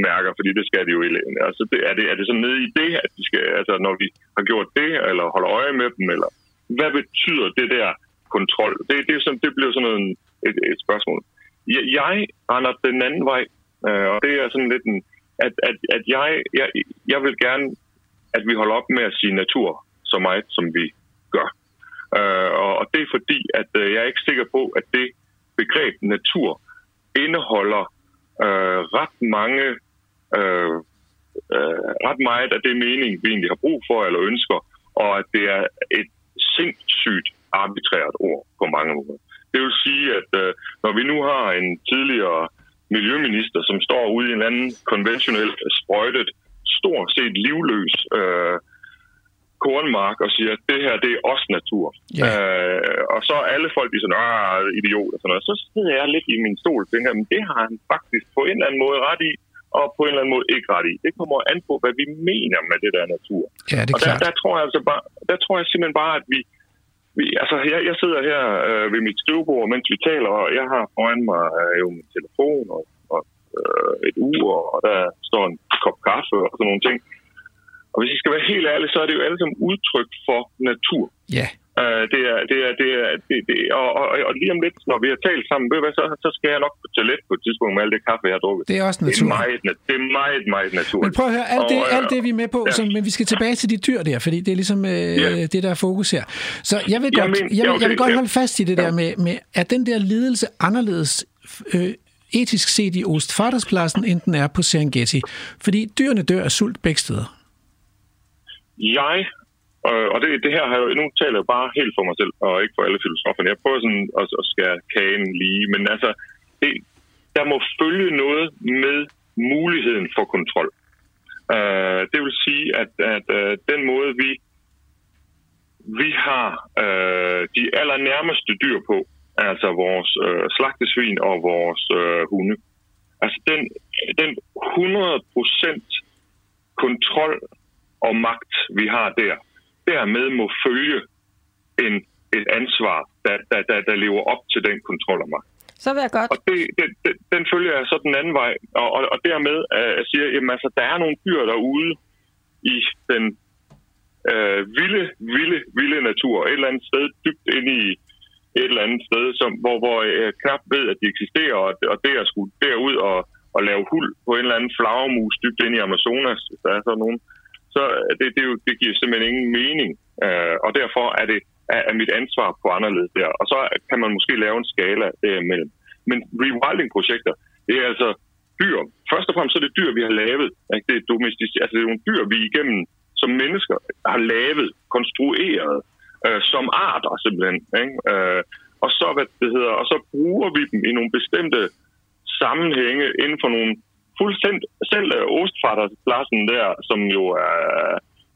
mærker, fordi det skal de jo i lægen. Altså, det, er, det, er det så nede i det, at de skal, altså, når vi har gjort det, eller holder øje med dem, eller hvad betyder det der kontrol? Det, det, er sådan, det bliver sådan noget, et, et spørgsmål. Jeg, jeg render den anden vej, øh, og det er sådan lidt en, at, at, at jeg, jeg, jeg vil gerne at vi holder op med at sige natur så meget, som vi gør. Øh, og det er fordi, at øh, jeg er ikke sikker på, at det begreb natur indeholder øh, ret mange øh, øh, ret meget af det mening, vi egentlig har brug for eller ønsker, og at det er et sindssygt arbitrært ord på mange måder. Det vil sige, at øh, når vi nu har en tidligere miljøminister, som står ude i en anden konventionel sprøjtet, stort set livløs øh, kornmark og siger, at det her, det er også natur. Yeah. Øh, og så er alle folk, de sådan, ah, idiot og sådan noget. Så sidder jeg lidt i min stol og tænker, men det har han faktisk på en eller anden måde ret i, og på en eller anden måde ikke ret i. Det kommer an på, hvad vi mener med det der natur. Ja, det er og der, klart. der, tror jeg altså bare, der tror jeg simpelthen bare, at vi, vi altså jeg, jeg sidder her øh, ved mit skrivebord, mens vi taler, og jeg har foran mig øh, jo min telefon og, og øh, et ur, og der står en kop kaffe og sådan nogle ting. Og hvis I skal være helt ærlig, så er det jo alle sammen udtryk for natur. Ja, Uh, det er, det er, det er, det, det, og, og, og lige om lidt, når vi har talt sammen, ved hvad, så, så skal jeg nok på toilet på et tidspunkt med alt det kaffe, jeg har drukket. det er også Det er natur. meget, det er meget, meget naturligt. Men prøv at høre, alt det, Og, øh, alt det vi er med på, ja. så, men vi skal tilbage til de dyr der, fordi det er ligesom øh, Ja. det, der er fokus her. Så jeg vil Jeg godt, men- jeg vil, ja, jeg vil okay, godt ja. holde fast i det der med, med, er den der lidelse anderledes øh, etisk set i Ostfaderspladsen, end den er på Serengeti? Fordi dyrene dør af sult begge steder. Jeg, øh, og det, det her har jeg jo, nu taler jeg bare helt for mig selv, og ikke for alle filosoferne. Jeg prøver sådan at, at skære kagen lige, men altså, det, der må følge noget med muligheden for kontrol. Øh, det vil sige, at, at øh, den måde, vi, vi har øh, de allernærmeste dyr på, altså vores øh, slagtesvin og vores øh, hunde, altså den, den 100% kontrol og magt, vi har der, dermed må følge en, et ansvar, der, der, der, der lever op til den kontrol og magt. Så vil jeg godt. Og det, det, det, den følger jeg så den anden vej, og, og, og dermed uh, siger jeg, altså, der er nogle dyr derude i den øh, vilde, vilde, vilde natur, et eller andet sted dybt inde i et eller andet sted, som, hvor, hvor jeg knap ved, at de eksisterer, og, og det at skulle derud og, og lave hul på en eller anden flagermus dybt inde i Amazonas, hvis der er sådan nogen, så øh, det, det, jo, det giver simpelthen ingen mening. Øh, og derfor er det er, mit ansvar på anderledes der. Og så kan man måske lave en skala derimellem. Men rewilding-projekter, det er altså dyr. Først og fremmest så er det dyr, vi har lavet. Ikke? Det er domestisk, altså det er nogle dyr, vi igennem som mennesker har lavet, konstrueret øh, som arter simpelthen. Ikke? Øh, og så hvad det hedder, og så bruger vi dem i nogle bestemte sammenhænge inden for nogle fuldstændig selv øh, Ostfaderspladsen der, som jo er,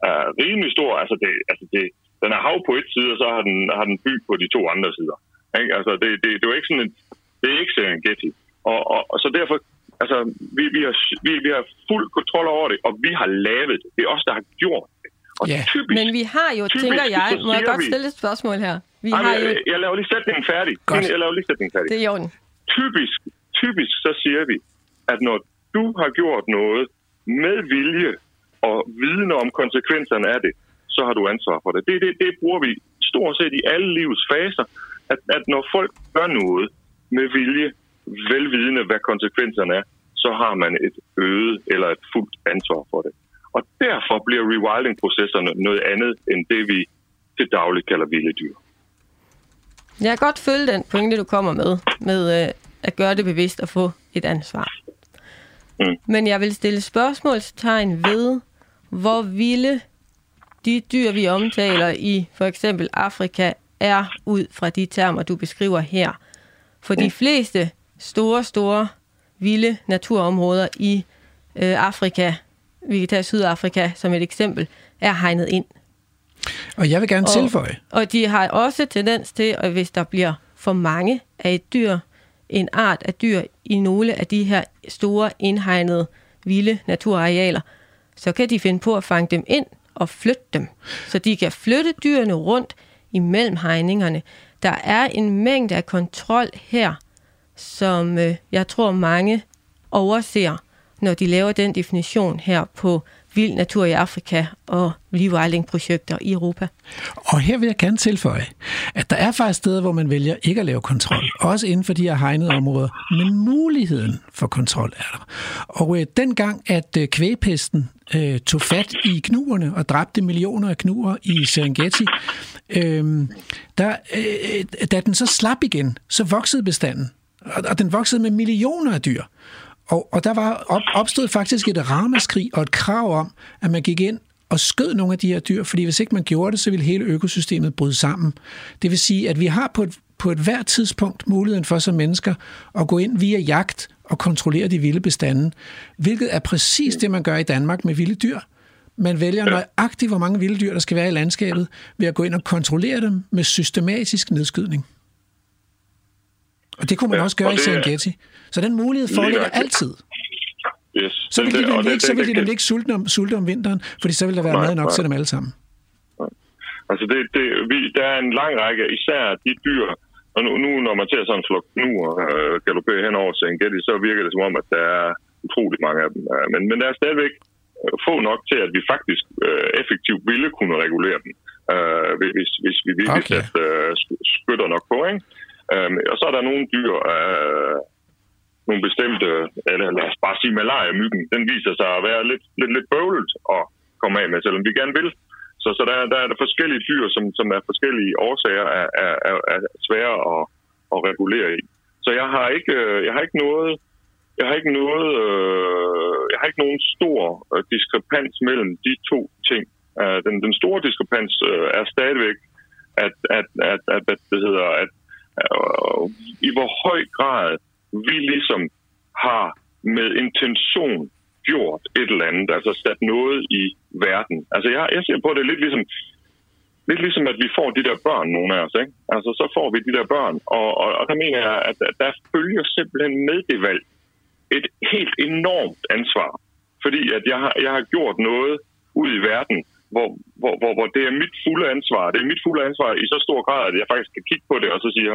er rimelig stor. Altså, det, altså det, den er hav på et side, og så har den, har den by på de to andre sider. Ikke? Altså, det, det, det er jo ikke sådan en, det er ikke Serengeti. Og, og, og så derfor, altså, vi, vi, har, vi, vi har fuld kontrol over det, og vi har lavet det. Det er os, der har gjort det. Og Ja. typisk, Men vi har jo, typisk, tænker jeg, må jeg godt stille et spørgsmål her? Vi Ej, har jo, jeg, jeg laver lige sætningen færdig. Godt. Jeg laver lige sætningen færdig det er i orden. typisk, typisk så siger vi, at når du har gjort noget med vilje og viden om konsekvenserne af det, så har du ansvar for det. Det, det, det bruger vi stort set i alle livets faser, at, at når folk gør noget med vilje, velvidende hvad konsekvenserne er, så har man et øget eller et fuldt ansvar for det. Og derfor bliver rewilding-processerne noget andet end det, vi til dagligt kalder vilde dyr. Jeg kan godt følge den pointe, du kommer med, med øh, at gøre det bevidst og få et ansvar. Mm. Men jeg vil stille spørgsmålstegn ved, hvor vilde de dyr, vi omtaler i for eksempel Afrika, er ud fra de termer, du beskriver her. For de fleste store, store, vilde naturområder i øh, Afrika, vi kan tage Sydafrika som et eksempel, er hegnet ind. Og jeg vil gerne Og- tilføje, Og de har også tendens til, at hvis der bliver for mange af et dyr, en art af dyr i nogle af de her store indhegnede vilde naturarealer, så kan de finde på at fange dem ind og flytte dem. Så de kan flytte dyrene rundt imellem hegningerne. Der er en mængde af kontrol her, som øh, jeg tror mange overser, når de laver den definition her på vild natur i Afrika og rewilding-projekter i Europa. Og her vil jeg gerne tilføje, at der er faktisk steder, hvor man vælger ikke at lave kontrol, også inden for de her hegnede områder, men muligheden for kontrol er der. Og øh, dengang, at øh, kvægpesten øh, tog fat i knuerne og dræbte millioner af knuer i Serengeti, øh, der, øh, da den så slap igen, så voksede bestanden. Og, og den voksede med millioner af dyr. Og, og der var op, opstod faktisk et ramaskrig og et krav om, at man gik ind og skød nogle af de her dyr, fordi hvis ikke man gjorde det, så ville hele økosystemet bryde sammen. Det vil sige, at vi har på et, på et hvert tidspunkt muligheden for som mennesker at gå ind via jagt og kontrollere de vilde bestande, hvilket er præcis det, man gør i Danmark med vilde dyr. Man vælger nøjagtigt, hvor mange vilde dyr, der skal være i landskabet, ved at gå ind og kontrollere dem med systematisk nedskydning. Og det kunne man også gøre i Serengeti. Så den mulighed foreligger altid. Yes. Så vil de nemlig ikke, så vil de ikke sulte om, sulte om vinteren, fordi så vil der være nej, mad nok nej. til dem alle sammen. Altså, det, det, vi, der er en lang række, især de dyr, og nu, nu når man ser sådan en flok nu og øh, galopperer hen over Serengeti, så virker det som om, at der er utrolig mange af dem. Men, men der er stadigvæk øh, få nok til, at vi faktisk øh, effektivt ville kunne regulere dem, øh, hvis, hvis vi virkelig okay. satte øh, skytter nok på. Ikke? Øhm, og så er der nogle dyr, øh, nogle bestemte, eller lad os bare sige malaria-myggen, den viser sig at være lidt, lidt, lidt bøvlet at komme af med, selvom vi gerne vil. Så, så der, der er der forskellige dyr, som, som er forskellige årsager er, er, er, er svære at, at regulere i. Så jeg har ikke, øh, jeg har ikke noget, jeg har ikke noget, øh, jeg har ikke nogen stor øh, diskrepans mellem de to ting. Uh, den, den store diskrepans øh, er stadigvæk, at, at, at, at, at, det hedder, at øh, i hvor høj grad vi ligesom har med intention gjort et eller andet, altså sat noget i verden. Altså jeg, jeg ser på det lidt ligesom, lidt ligesom, at vi får de der børn, nogle af os. Ikke? Altså så får vi de der børn, og, og, og der mener jeg, at der følger simpelthen med det valg et helt enormt ansvar. Fordi at jeg har, jeg har gjort noget ud i verden, hvor, hvor, hvor, hvor det er mit fulde ansvar. Det er mit fulde ansvar i så stor grad, at jeg faktisk kan kigge på det og så siger,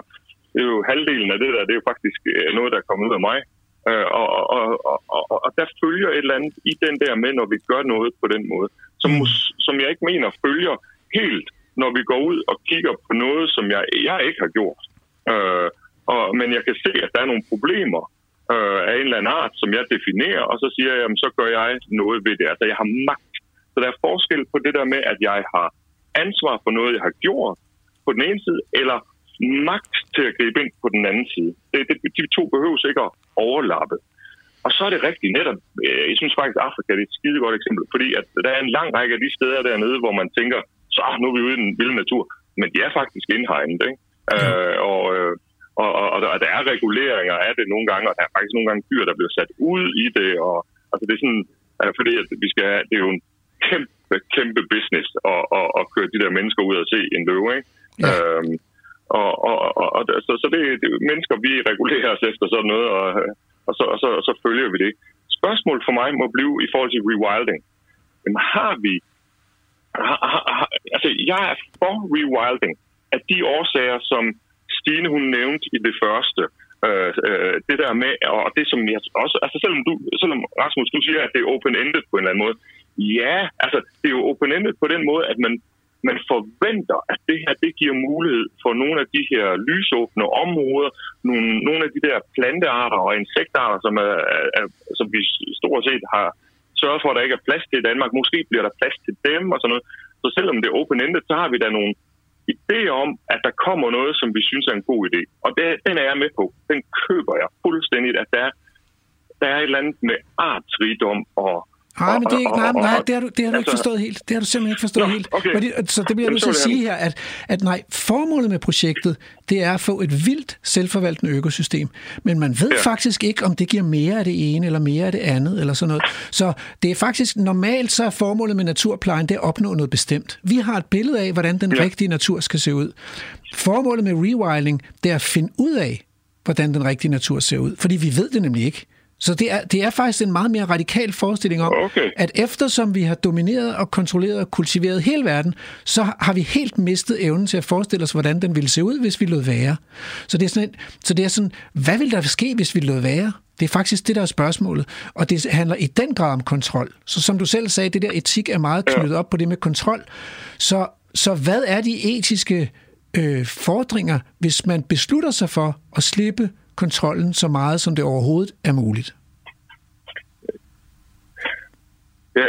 det er jo halvdelen af det der, det er jo faktisk øh, noget, der er kommet ud af mig. Øh, og, og, og, og, og der følger et eller andet i den der med, når vi gør noget på den måde, som, mm. som jeg ikke mener følger helt, når vi går ud og kigger på noget, som jeg, jeg ikke har gjort. Øh, og, men jeg kan se, at der er nogle problemer øh, af en eller anden art, som jeg definerer, og så siger jeg, jamen, så gør jeg noget ved det. Altså, jeg har magt. Så der er forskel på det der med, at jeg har ansvar for noget, jeg har gjort på den ene side, eller magt til at gribe ind på den anden side. Det, det, de to behøves ikke at overlappe. Og så er det rigtigt netop, øh, jeg synes faktisk, at Afrika er et skide godt eksempel, fordi at der er en lang række af de steder dernede, hvor man tænker, så ah, nu er vi ude i den vilde natur, men de er faktisk indhegnet, ikke? Ja. Øh, og, og, og, og, der er reguleringer af det nogle gange, og der er faktisk nogle gange dyr, der bliver sat ud i det, og altså det er sådan, øh, fordi at vi skal have, det er jo en kæmpe, kæmpe business at, at, at køre de der mennesker ud og se en løve, ikke? Ja. Øhm, og, og, og, og så, så det, det er mennesker, vi regulerer os efter sådan noget, og, og, så, og, så, og så følger vi det. Spørgsmålet for mig må blive i forhold til rewilding. Men har vi... Har, har, altså, jeg er for rewilding af de årsager, som Stine hun nævnte i det første. Øh, øh, det der med, og det som jeg også... Altså selvom, du, selvom Rasmus, du siger, at det er open-ended på en eller anden måde. Ja, altså det er jo open-ended på den måde, at man man forventer, at det her det giver mulighed for nogle af de her lysåbne områder, nogle, nogle af de der plantearter og insektarter, som, er, er, som vi stort set har sørget for, at der ikke er plads til i Danmark. Måske bliver der plads til dem og sådan noget. Så selvom det er open-ended, så har vi da nogle idéer om, at der kommer noget, som vi synes er en god idé. Og det, den er jeg med på. Den køber jeg fuldstændigt, at der, der er et eller andet med artsrigdom og Nej, men det, er, nej, nej, det har du, det har du ikke altså- forstået helt. Det har du simpelthen ikke forstået Nå, helt. Okay. Fordi, så det bliver nødt til at sige her, at, at nej, formålet med projektet, det er at få et vildt selvforvaltende økosystem. Men man ved ja. faktisk ikke, om det giver mere af det ene eller mere af det andet, eller sådan noget. Så det er faktisk normalt, så er formålet med naturplejen, det er at opnå noget bestemt. Vi har et billede af, hvordan den ja. rigtige natur skal se ud. Formålet med rewilding, det er at finde ud af, hvordan den rigtige natur ser ud. Fordi vi ved det nemlig ikke. Så det er, det er faktisk en meget mere radikal forestilling om, okay. at eftersom vi har domineret og kontrolleret og kultiveret hele verden, så har vi helt mistet evnen til at forestille os, hvordan den ville se ud, hvis vi lod være. Så det er sådan, så det er sådan hvad vil der ske, hvis vi lod være? Det er faktisk det, der er spørgsmålet. Og det handler i den grad om kontrol. Så som du selv sagde, det der etik er meget knyttet op på det med kontrol. Så, så hvad er de etiske øh, fordringer, hvis man beslutter sig for at slippe kontrollen så meget, som det overhovedet er muligt? Ja,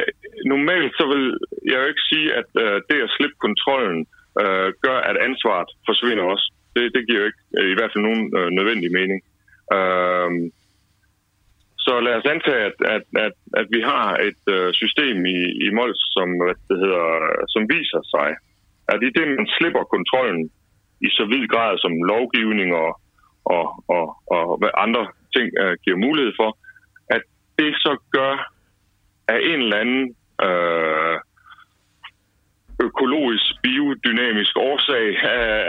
normalt så vil jeg jo ikke sige, at øh, det at slippe kontrollen øh, gør, at ansvaret forsvinder også. Det, det giver jo ikke øh, i hvert fald nogen øh, nødvendig mening. Øh, så lad os antage, at, at, at, at vi har et øh, system i, i Mols, som, hvad det hedder, som viser sig, at i det, man slipper kontrollen i så vid grad som lovgivning og, og, og, og hvad andre ting øh, giver mulighed for, at det så gør af en eller anden øh, økologisk, biodynamisk årsag,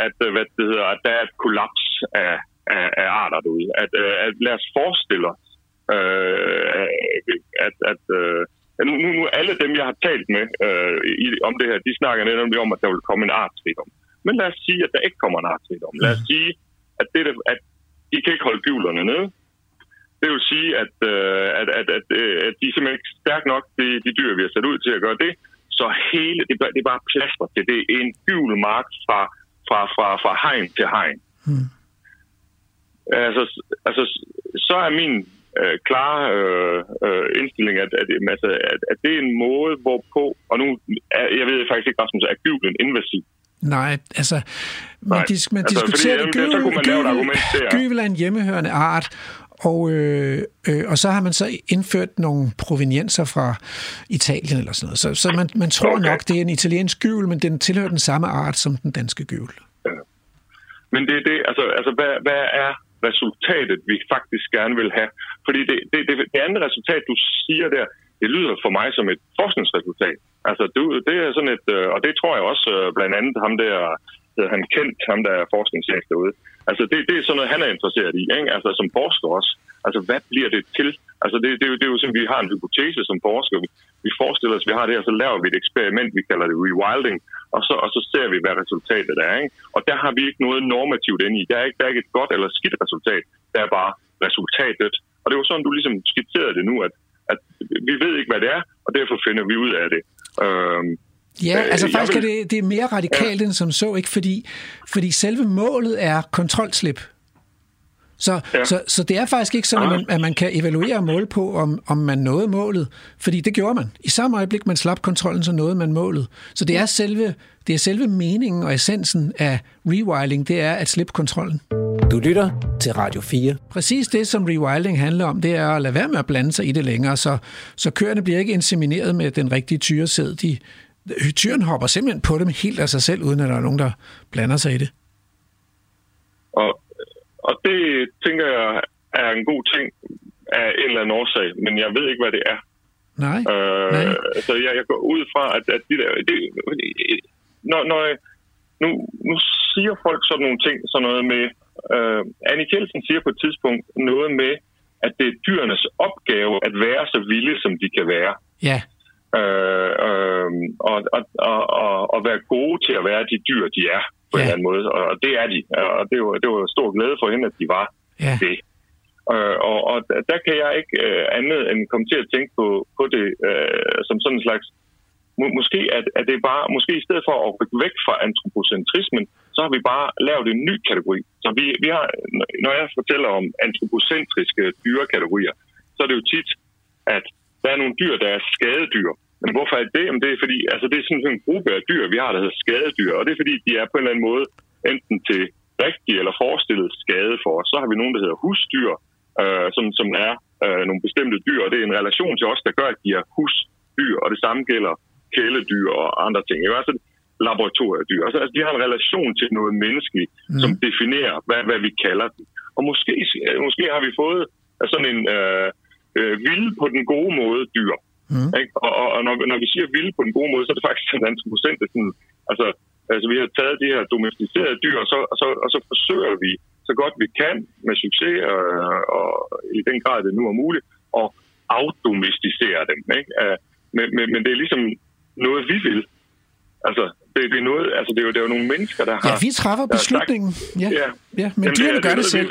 at, hvad det hedder, at der er et kollaps af, af, af arter derude. At, øh, at lad os forestille os, øh, at, at øh, nu, nu, nu alle dem, jeg har talt med øh, i, om det her, de snakker netop om, at der vil komme en artsrigdom. Men lad os sige, at der ikke kommer en artsrigdom. Lad os sige, at, det, at de kan ikke holde gyvlerne nede. Det vil sige, at, øh, at, at, at, at de er simpelthen ikke stærke nok, de, de dyr, vi har sat ud til at gøre det. Så hele, det, det er bare plaster til. Det er en gyvel mark fra, fra, fra, fra hegn til hegn. Hmm. Altså, altså, så er min øh, klare øh, øh, indstilling, at, at, at, at det er en måde, hvorpå, og nu, jeg ved faktisk ikke, Rasmus, er gyvlen invasiv? Nej, altså, man, Nej, dis, man altså, diskuterer fordi, det. jamen, så kunne man lave et argument der. gyvel er en hjemmehørende art, og, øh, øh, og så har man så indført nogle provenienser fra Italien eller sådan noget. Så, så man, man tror okay. nok, det er en italiensk gyvel, men den tilhører den samme art som den danske gyvel. Ja. Men det er det, altså, altså hvad, hvad er resultatet, vi faktisk gerne vil have? Fordi det, det, det, det andet resultat, du siger der, det lyder for mig som et forskningsresultat. Altså, det, det er sådan et, øh, og det tror jeg også øh, blandt andet ham der, øh, han kendt, ham der er forskningschef derude. Altså, det, det er sådan noget, han er interesseret i, ikke? Altså, som forsker også. Altså, hvad bliver det til? Altså, det, det, er jo, det er jo sådan, vi har en hypotese som forsker. Vi, vi forestiller os, at vi har det her, så laver vi et eksperiment, vi kalder det rewilding, og så, og så ser vi, hvad resultatet er. Ikke? Og der har vi ikke noget normativt inde i. Der er, ikke, der er ikke et godt eller skidt resultat. Der er bare resultatet. Og det var sådan, du ligesom skitserede det nu, at, at vi ved ikke, hvad det er, og derfor finder vi ud af det. Øhm, Ja, altså faktisk vil... er det, det er mere radikalt ja. end som så, ikke? Fordi, fordi selve målet er kontrolslip. Så, ja. så, så det er faktisk ikke sådan, at man, at man kan evaluere og måle på, om, om man nåede målet. Fordi det gjorde man. I samme øjeblik, man slap kontrollen, så nåede man målet. Så det er selve, det er selve meningen og essensen af rewilding, det er at slippe kontrollen. Du lytter til Radio 4. Præcis det, som rewilding handler om, det er at lade være med at blande sig i det længere, så, så køerne bliver ikke insemineret med den rigtige tyresæd. De, tyren hopper simpelthen på dem helt af sig selv, uden at der er nogen, der blander sig i det. Og og det tænker jeg er en god ting af en eller anden årsag, men jeg ved ikke, hvad det er. Nej. Øh, nej. Så jeg, jeg går ud fra, at, at de der... Det, når, når jeg, nu, nu siger folk sådan nogle ting, sådan noget med... Øh, Annie Kjeldsen siger på et tidspunkt noget med, at det er dyrenes opgave at være så vilde, som de kan være. Ja. Øh, øh, og, og, og, og, og være gode til at være de dyr, de er på ja. en eller anden måde. Og det er de. Og det var, det var stor glæde for hende, at de var ja. det. Øh, og, og der kan jeg ikke øh, andet end komme til at tænke på, på det øh, som sådan en slags må, måske at, at det bare, måske i stedet for at rykke væk fra antropocentrismen, så har vi bare lavet en ny kategori. Så vi, vi har, når jeg fortæller om antropocentriske dyrekategorier, så er det jo tit, at der er nogle dyr, der er skadedyr. Men hvorfor er det? Jamen, det er fordi, altså det er sådan en gruppe af dyr, vi har, der hedder skadedyr, og det er fordi, de er på en eller anden måde enten til rigtig eller forestillet skade for os. Så har vi nogen, der hedder husdyr, øh, som, som er øh, nogle bestemte dyr, og det er en relation til os, der gør, at de er husdyr, og det samme gælder kæledyr og andre ting. Det er altså laboratoriedyr. Altså, altså, de har en relation til noget menneskeligt, mm. som definerer, hvad, hvad vi kalder dem. Og måske, måske har vi fået sådan en øh, øh, vilde på den gode måde dyr. Mm. Ikke? Og, og, og når, når vi siger vilde på den gode måde, så er det faktisk en procent. Sådan, altså, altså, vi har taget de her domesticerede dyr, og så, og, så, og så forsøger vi så godt vi kan med succes, og, og i den grad det nu er muligt, at afdomesticere dem. Ikke? Uh, men, men, men det er ligesom noget, vi vil. Altså, det, det, er noget, altså det, er jo, det er jo nogle mennesker, der har... Ja, vi træffer beslutningen. Sagt, ja. ja. ja, men dyrene gør det, det selv.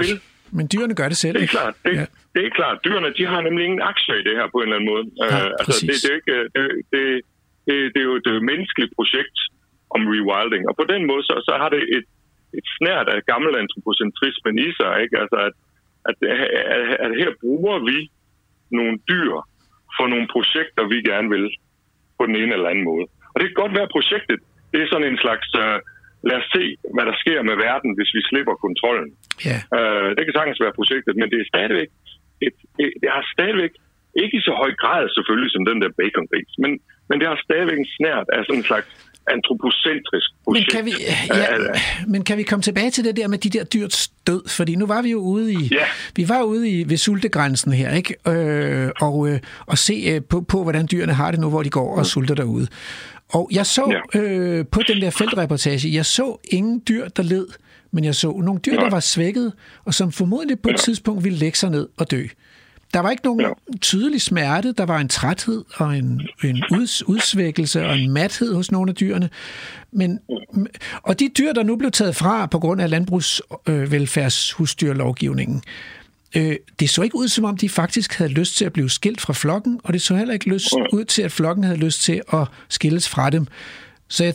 Men dyrene gør det selv, Det er ikke? klart. Det, Ja. ja. det er klart. Dyrene, de har nemlig ingen aktier i det her på en eller anden måde. Nej, Øh, altså, det, det, er ikke, det, det, det, det er jo et øh, menneskeligt projekt om rewilding. Og på den måde, så, så har det et, et snært af gammel antropocentrismen i sig. Ikke? Altså, at, at, at, at her bruger vi nogle dyr for nogle projekter, vi gerne vil på den ene eller anden måde. Og det kan godt være, at projektet det er sådan en slags... Uh, lad os se, hvad der sker med verden, hvis vi slipper kontrollen. Ja. Uh, det kan sagtens være projektet, men det er stadigvæk... Et, et, det har stadigvæk ikke i så høj grad selvfølgelig som den der bacon-gris, men, men det har stadigvæk en snært af sådan en slags antropocentrisk Men projekt. kan, vi, Øh, ja, øh, men kan vi komme tilbage til det der med de der dyrs død? Fordi nu var vi jo ude i, Ja. vi var ude i ved sultegrænsen her, ikke? Øh, og, øh, og se øh, på, på, hvordan dyrene har det nu, hvor de går og sulter derude. Og jeg så Ja. øh, på den der feltreportage, jeg så ingen dyr, der led, men jeg så nogle dyr, der var svækket, og som formodentlig på et tidspunkt ville lægge sig ned og dø. Der var ikke nogen tydelig smerte, der var en træthed og en, en uds, udsvækkelse og en mathed hos nogle af dyrene. Men, og de dyr, der nu blev taget fra på grund af landbrugsvelfærdshusdyrlovgivningen, øh, det så ikke ud, som om de faktisk havde lyst til at blive skilt fra flokken, og det så heller ikke lyst ud til, at flokken havde lyst til at skilles fra dem. Så, jeg,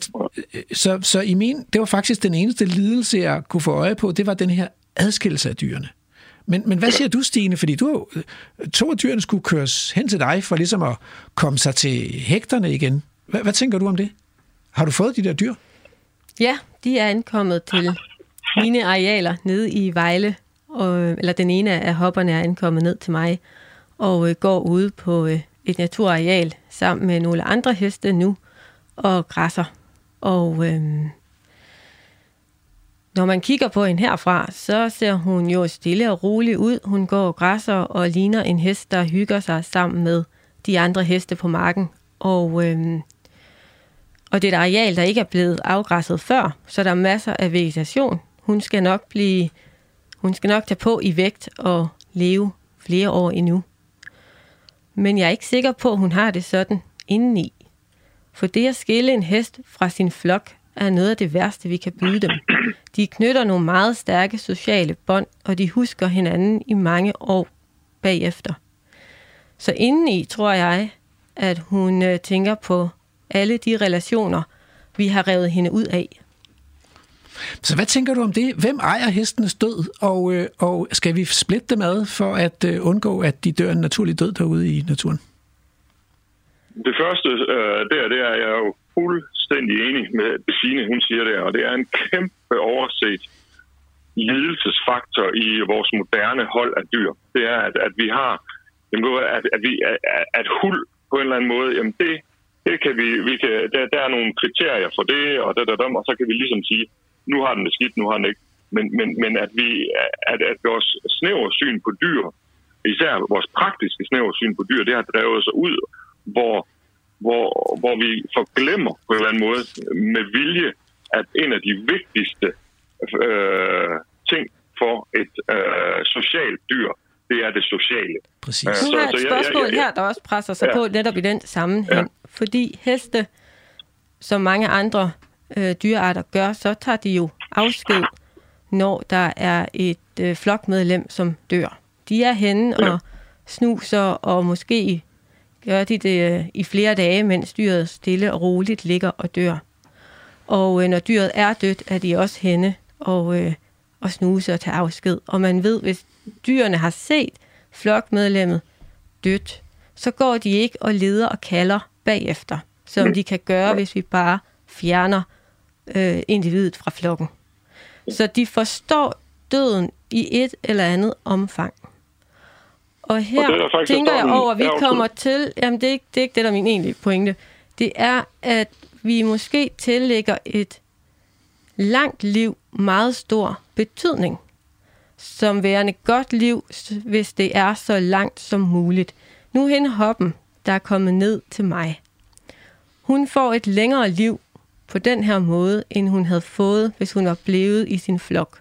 så, så i min, det var faktisk den eneste lidelse, jeg kunne få øje på, det var den her adskillelse af dyrene. Men, men hvad siger du, Stine? Fordi du, to af dyrene skulle køres hen til dig for ligesom at komme sig til hægterne igen. Hvad, hvad tænker du om det? Har du fået de der dyr? Ja, de er ankommet til mine arealer nede i Vejle, og, eller den ene af hopperne er ankommet ned til mig, og øh, går ude på øh, et naturareal sammen med nogle andre heste nu, og græsser. Og øhm, når man kigger på hende herfra, så ser hun jo stille og rolig ud. Hun går og græsser og ligner en hest, der hygger sig sammen med de andre heste på marken. Og øhm, og det er et areal, der ikke er blevet afgræsset før, så der er masser af vegetation. Hun skal nok blive, hun skal nok tage på i vægt og leve flere år endnu. Men jeg er ikke sikker på, at hun har det sådan indeni. For det at skille en hest fra sin flok er noget af det værste, vi kan byde dem. De knytter nogle meget stærke sociale bånd, og de husker hinanden i mange år bagefter. Så indeni tror jeg, at hun øh, tænker på alle de relationer, vi har revet hende ud af. Så hvad tænker du om det? Hvem ejer hestenes død, og, øh, og skal vi splitte dem ad for at øh, undgå, at de dør en naturlig død derude i naturen? Det første, øh, der, det er jeg jo fuldstændig enig med Signe, hun siger der, og det er en kæmpe overset lidelsesfaktor i vores moderne hold af dyr. Det er, at, at vi har, jamen, at, at, vi, at, at hul på en eller anden måde, jamen det, det kan vi, vi kan, der, der er nogle kriterier for det, og, der, der, der, og så kan vi ligesom sige, nu har den det skidt, nu har den ikke. Men, men, men at, vi, at, at vores snævre syn på dyr, især vores praktiske snævre syn på dyr, det har drevet sig ud, hvor, hvor, hvor vi forglemmer på en eller anden måde med vilje, at en af de vigtigste øh, ting for et øh, socialt dyr, det er det sociale. Præcis. Ja. Nu Så- har jeg et spørgsmål her, der også presser sig Ja. på netop i den sammenhæng. Fordi heste, som mange andre øh, dyrearter gør, så tager de jo afsked, når der er et øh, flokmedlem, som dør. De er henne Ja. og snuser, og måske gør de det øh, i flere dage, mens dyret stille og roligt ligger og dør. Og øh, når dyret er dødt, er de også henne og, øh, og snuse og tage afsked. Og man ved, hvis dyrene har set flokmedlemmet dødt, så går de ikke og leder og kalder bagefter, som de kan gøre, hvis vi bare fjerner øh, individet fra flokken. Så de forstår døden i et eller andet omfang. Og her Og faktisk tænker jeg over, at vi kommer til, jamen det er, ikke, det er ikke det, der er min egentlige pointe, det er, at vi måske tillægger et langt liv meget stor betydning som værende godt liv, hvis det er så langt som muligt. Nu hende hoppen, der er kommet ned til mig. Hun får et længere liv på den her måde, end hun havde fået, hvis hun var blevet i sin flok.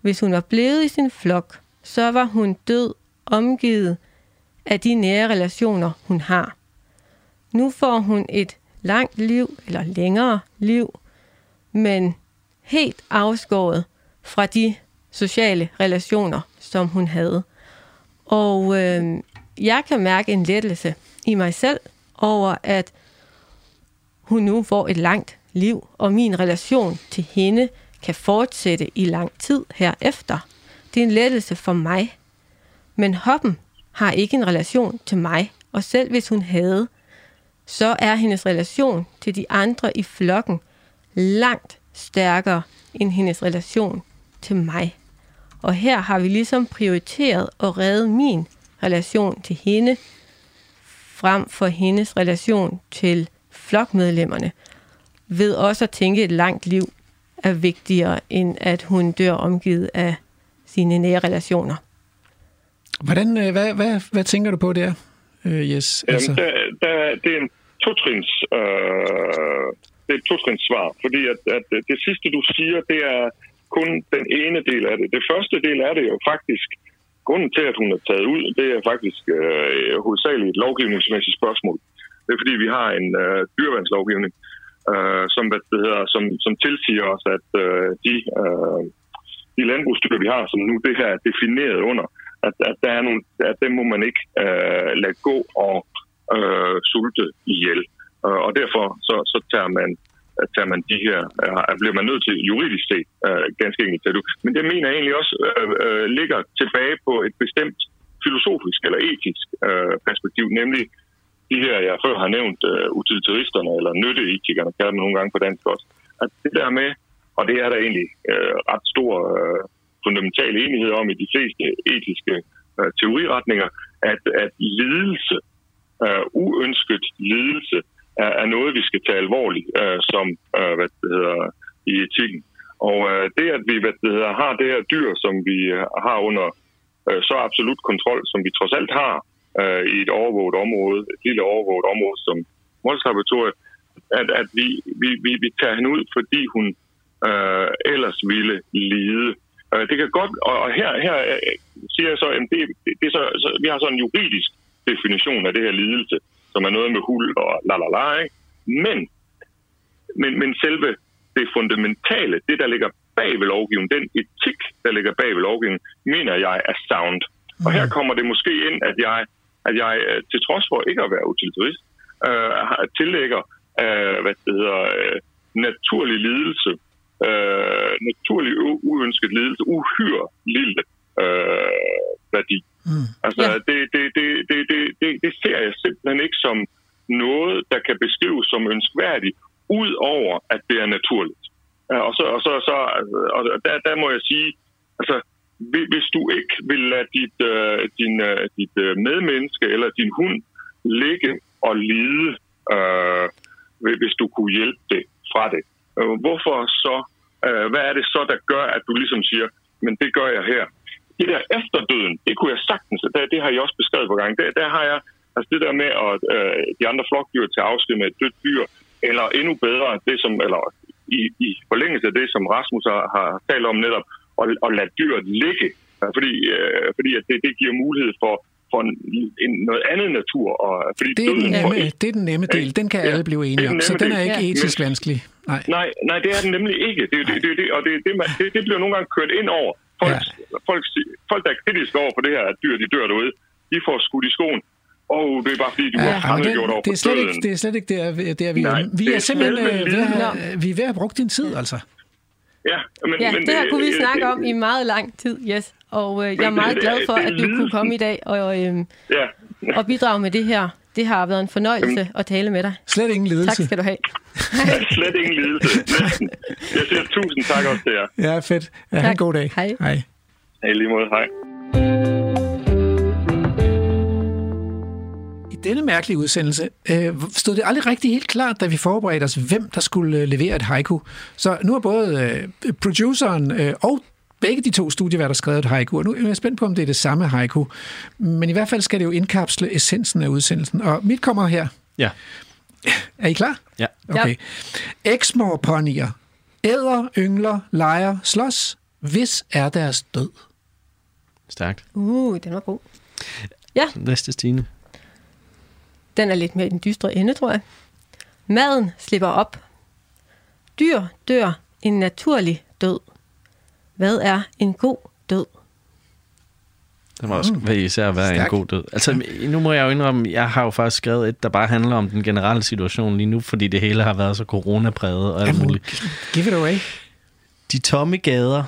Hvis hun var blevet i sin flok, så var hun død omgivet af de nære relationer, hun har. Nu får hun et langt liv, eller længere liv, men helt afskåret fra de sociale relationer, som hun havde. Og øh, jeg kan mærke en lettelse i mig selv over, at hun nu får et langt liv, og min relation til hende kan fortsætte i lang tid herefter. Det er en lettelse for mig. Men hoppen har ikke en relation til mig, og selv hvis hun havde, så er hendes relation til de andre i flokken langt stærkere end hendes relation til mig. Og her har vi ligesom prioriteret at redde min relation til hende, frem for hendes relation til flokmedlemmerne, ved også at tænke, at et langt liv er vigtigere, end at hun dør omgivet af sine nære relationer. Hvordan, øh, hvad, hvad, hvad tænker du på der, øh, Yes? Altså... Jamen, der, der, det er en totrins, øh, det er et totrins svar, fordi at, at det sidste, du siger, det er kun den ene del af det. Det første del er det jo faktisk, grunden til, at hun er taget ud, det er faktisk øh, hovedsageligt et lovgivningsmæssigt spørgsmål. Det er fordi, vi har en øh, dyrvandslovgivning, øh, som, hvad det hedder, som, som tilsiger os, at øh, de, øh, de landbrugsdyr, vi har, som nu det her er defineret under, at, at, der er nogle, at dem må man ikke øh, lade gå og øh, sulte ihjel. Øh, og derfor så, så tager man tager man de her, øh, bliver man nødt til juridisk set øh, ganske enkelt til Men det mener jeg egentlig også øh, øh, ligger tilbage på et bestemt filosofisk eller etisk øh, perspektiv, nemlig de her, jeg før har nævnt, øh, utilitaristerne eller nytteetikerne, kalder man nogle gange på dansk også, at det der med, og det er der egentlig øh, ret stor øh, fundamental enighed om i de fleste etiske øh, teoriretninger, at, at lidelse, øh, uønsket lidelse, er, er noget, vi skal tage alvorligt øh, som øh, hvad det hedder, i etikken. Og øh, det, at vi hvad det hedder, har det her dyr, som vi øh, har under øh, så absolut kontrol, som vi trods alt har, øh, i et overvåget område, et lille overvåget område som Mols at, at vi, vi, vi, vi tager hende ud, fordi hun øh, ellers ville lide. Øh, det kan godt, og, her, her øh, siger jeg så, at det, det er så, så, vi har så en juridisk definition af det her lidelse, som er noget med hul og la la la? Men, men, men selve det fundamentale, det der ligger bag ved lovgivningen, den etik, der ligger bag ved lovgivningen, mener jeg er sound. Og her kommer det måske ind, at jeg at jeg øh, til trods for ikke at være utilitarist, øh, tillægger øh, hvad det hedder, øh, naturlig lidelse, øh, naturlig uønsket lidelse, uhyre lille øh, værdi. Mm. Altså, ja. det, det, det, det, det, det, det ser jeg simpelthen ikke som noget, der kan beskrives som ønskværdigt, ud over at det er naturligt. Og så, og så, så og der, der må jeg sige, altså, hvis du ikke vil lade dit, uh, din, uh, dit uh, medmenneske eller din hund ligge og lide, uh, hvis du kunne hjælpe det fra det. Øh, hvorfor så? Øh, hvad er det så, der gør, at du ligesom siger, men det gør jeg her? Det der efterdøden, det kunne jeg sagtens, det, det har jeg også beskrevet på gang. Der, der har jeg, altså det der med at øh, de andre flokdyr til afsked med et dødt dyr, eller endnu bedre, det som, eller i, i forlængelse af det, som Rasmus har, har talt om netop, at, at lade dyret ligge, fordi, øh, fordi at det, det giver mulighed for, for en, en, noget andet natur. Og, fordi det, er den nemme, ikke, det er den nemme del, den kan ja, alle blive enige om, så den er ikke etisk ja. vanskelig. Nej. nej, nej, det er den nemlig ikke. Det, det, det, det, og det, det, det, det bliver nogle gange kørt ind over. Folk, ja. folk, folk, der er kritiske over for det her, at dyr de dør derude, de får skudt i skoen. Og oh, det er bare fordi, du ja, har gjort over det er slet ikke, Det er slet ikke der, der vi Nej, er. Vi er, er simpelthen øh, ved at, have, vi er ved at have brugt din tid, altså. Ja, men, ja, men det, det her kunne vi snakke det, om i meget lang tid, yes. Og øh, jeg er meget glad for, at du kunne komme i dag og, øh, ja. og bidrage med det her. Det har været en fornøjelse Jamen. at tale med dig. Slet ingen lidelse. Tak skal du have. Slet ingen lidelse. Jeg siger tusind tak også til jer. Ja, fedt. Ja, tak. en god dag. Hej. Hej. Hej lige måde. Hej. denne mærkelige udsendelse øh, stod det aldrig rigtig helt klart, da vi forberedte os, hvem der skulle øh, levere et haiku. Så nu har både øh, produceren øh, og begge de to studieværter skrevet et haiku, og nu er jeg spændt på, om det er det samme haiku. Men i hvert fald skal det jo indkapsle essensen af udsendelsen. Og mit kommer her. Ja. Er I klar? Ja. Okay. Exmoor ponyer. Æder, yngler, leger, slås. Hvis er deres død? Stærkt. Uh, den var god. Ja. Næste Stine. Den er lidt mere i den dystre ende, tror jeg. Maden slipper op. Dyr dør en naturlig død. Hvad er en god død? Det må også være især være Stærk. en god død. Altså, nu må jeg jo indrømme, jeg har jo faktisk skrevet et, der bare handler om den generelle situation lige nu, fordi det hele har været så coronapræget og alt Jamen, muligt. Give it away. De tomme gader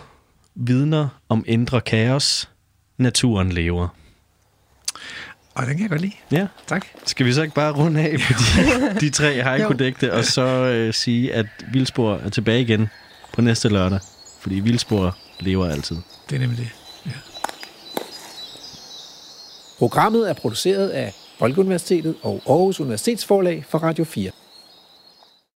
vidner om indre kaos. Naturen lever. Og den kan jeg godt lide. Ja. Tak. Skal vi så ikke bare runde af på de, de tre haiku-digte, og så øh, sige, at Vildspor er tilbage igen på næste lørdag? Fordi Vildspor lever altid. Det er nemlig det. Ja. Programmet er produceret af Folkeuniversitetet og Aarhus Universitetsforlag for Radio 4.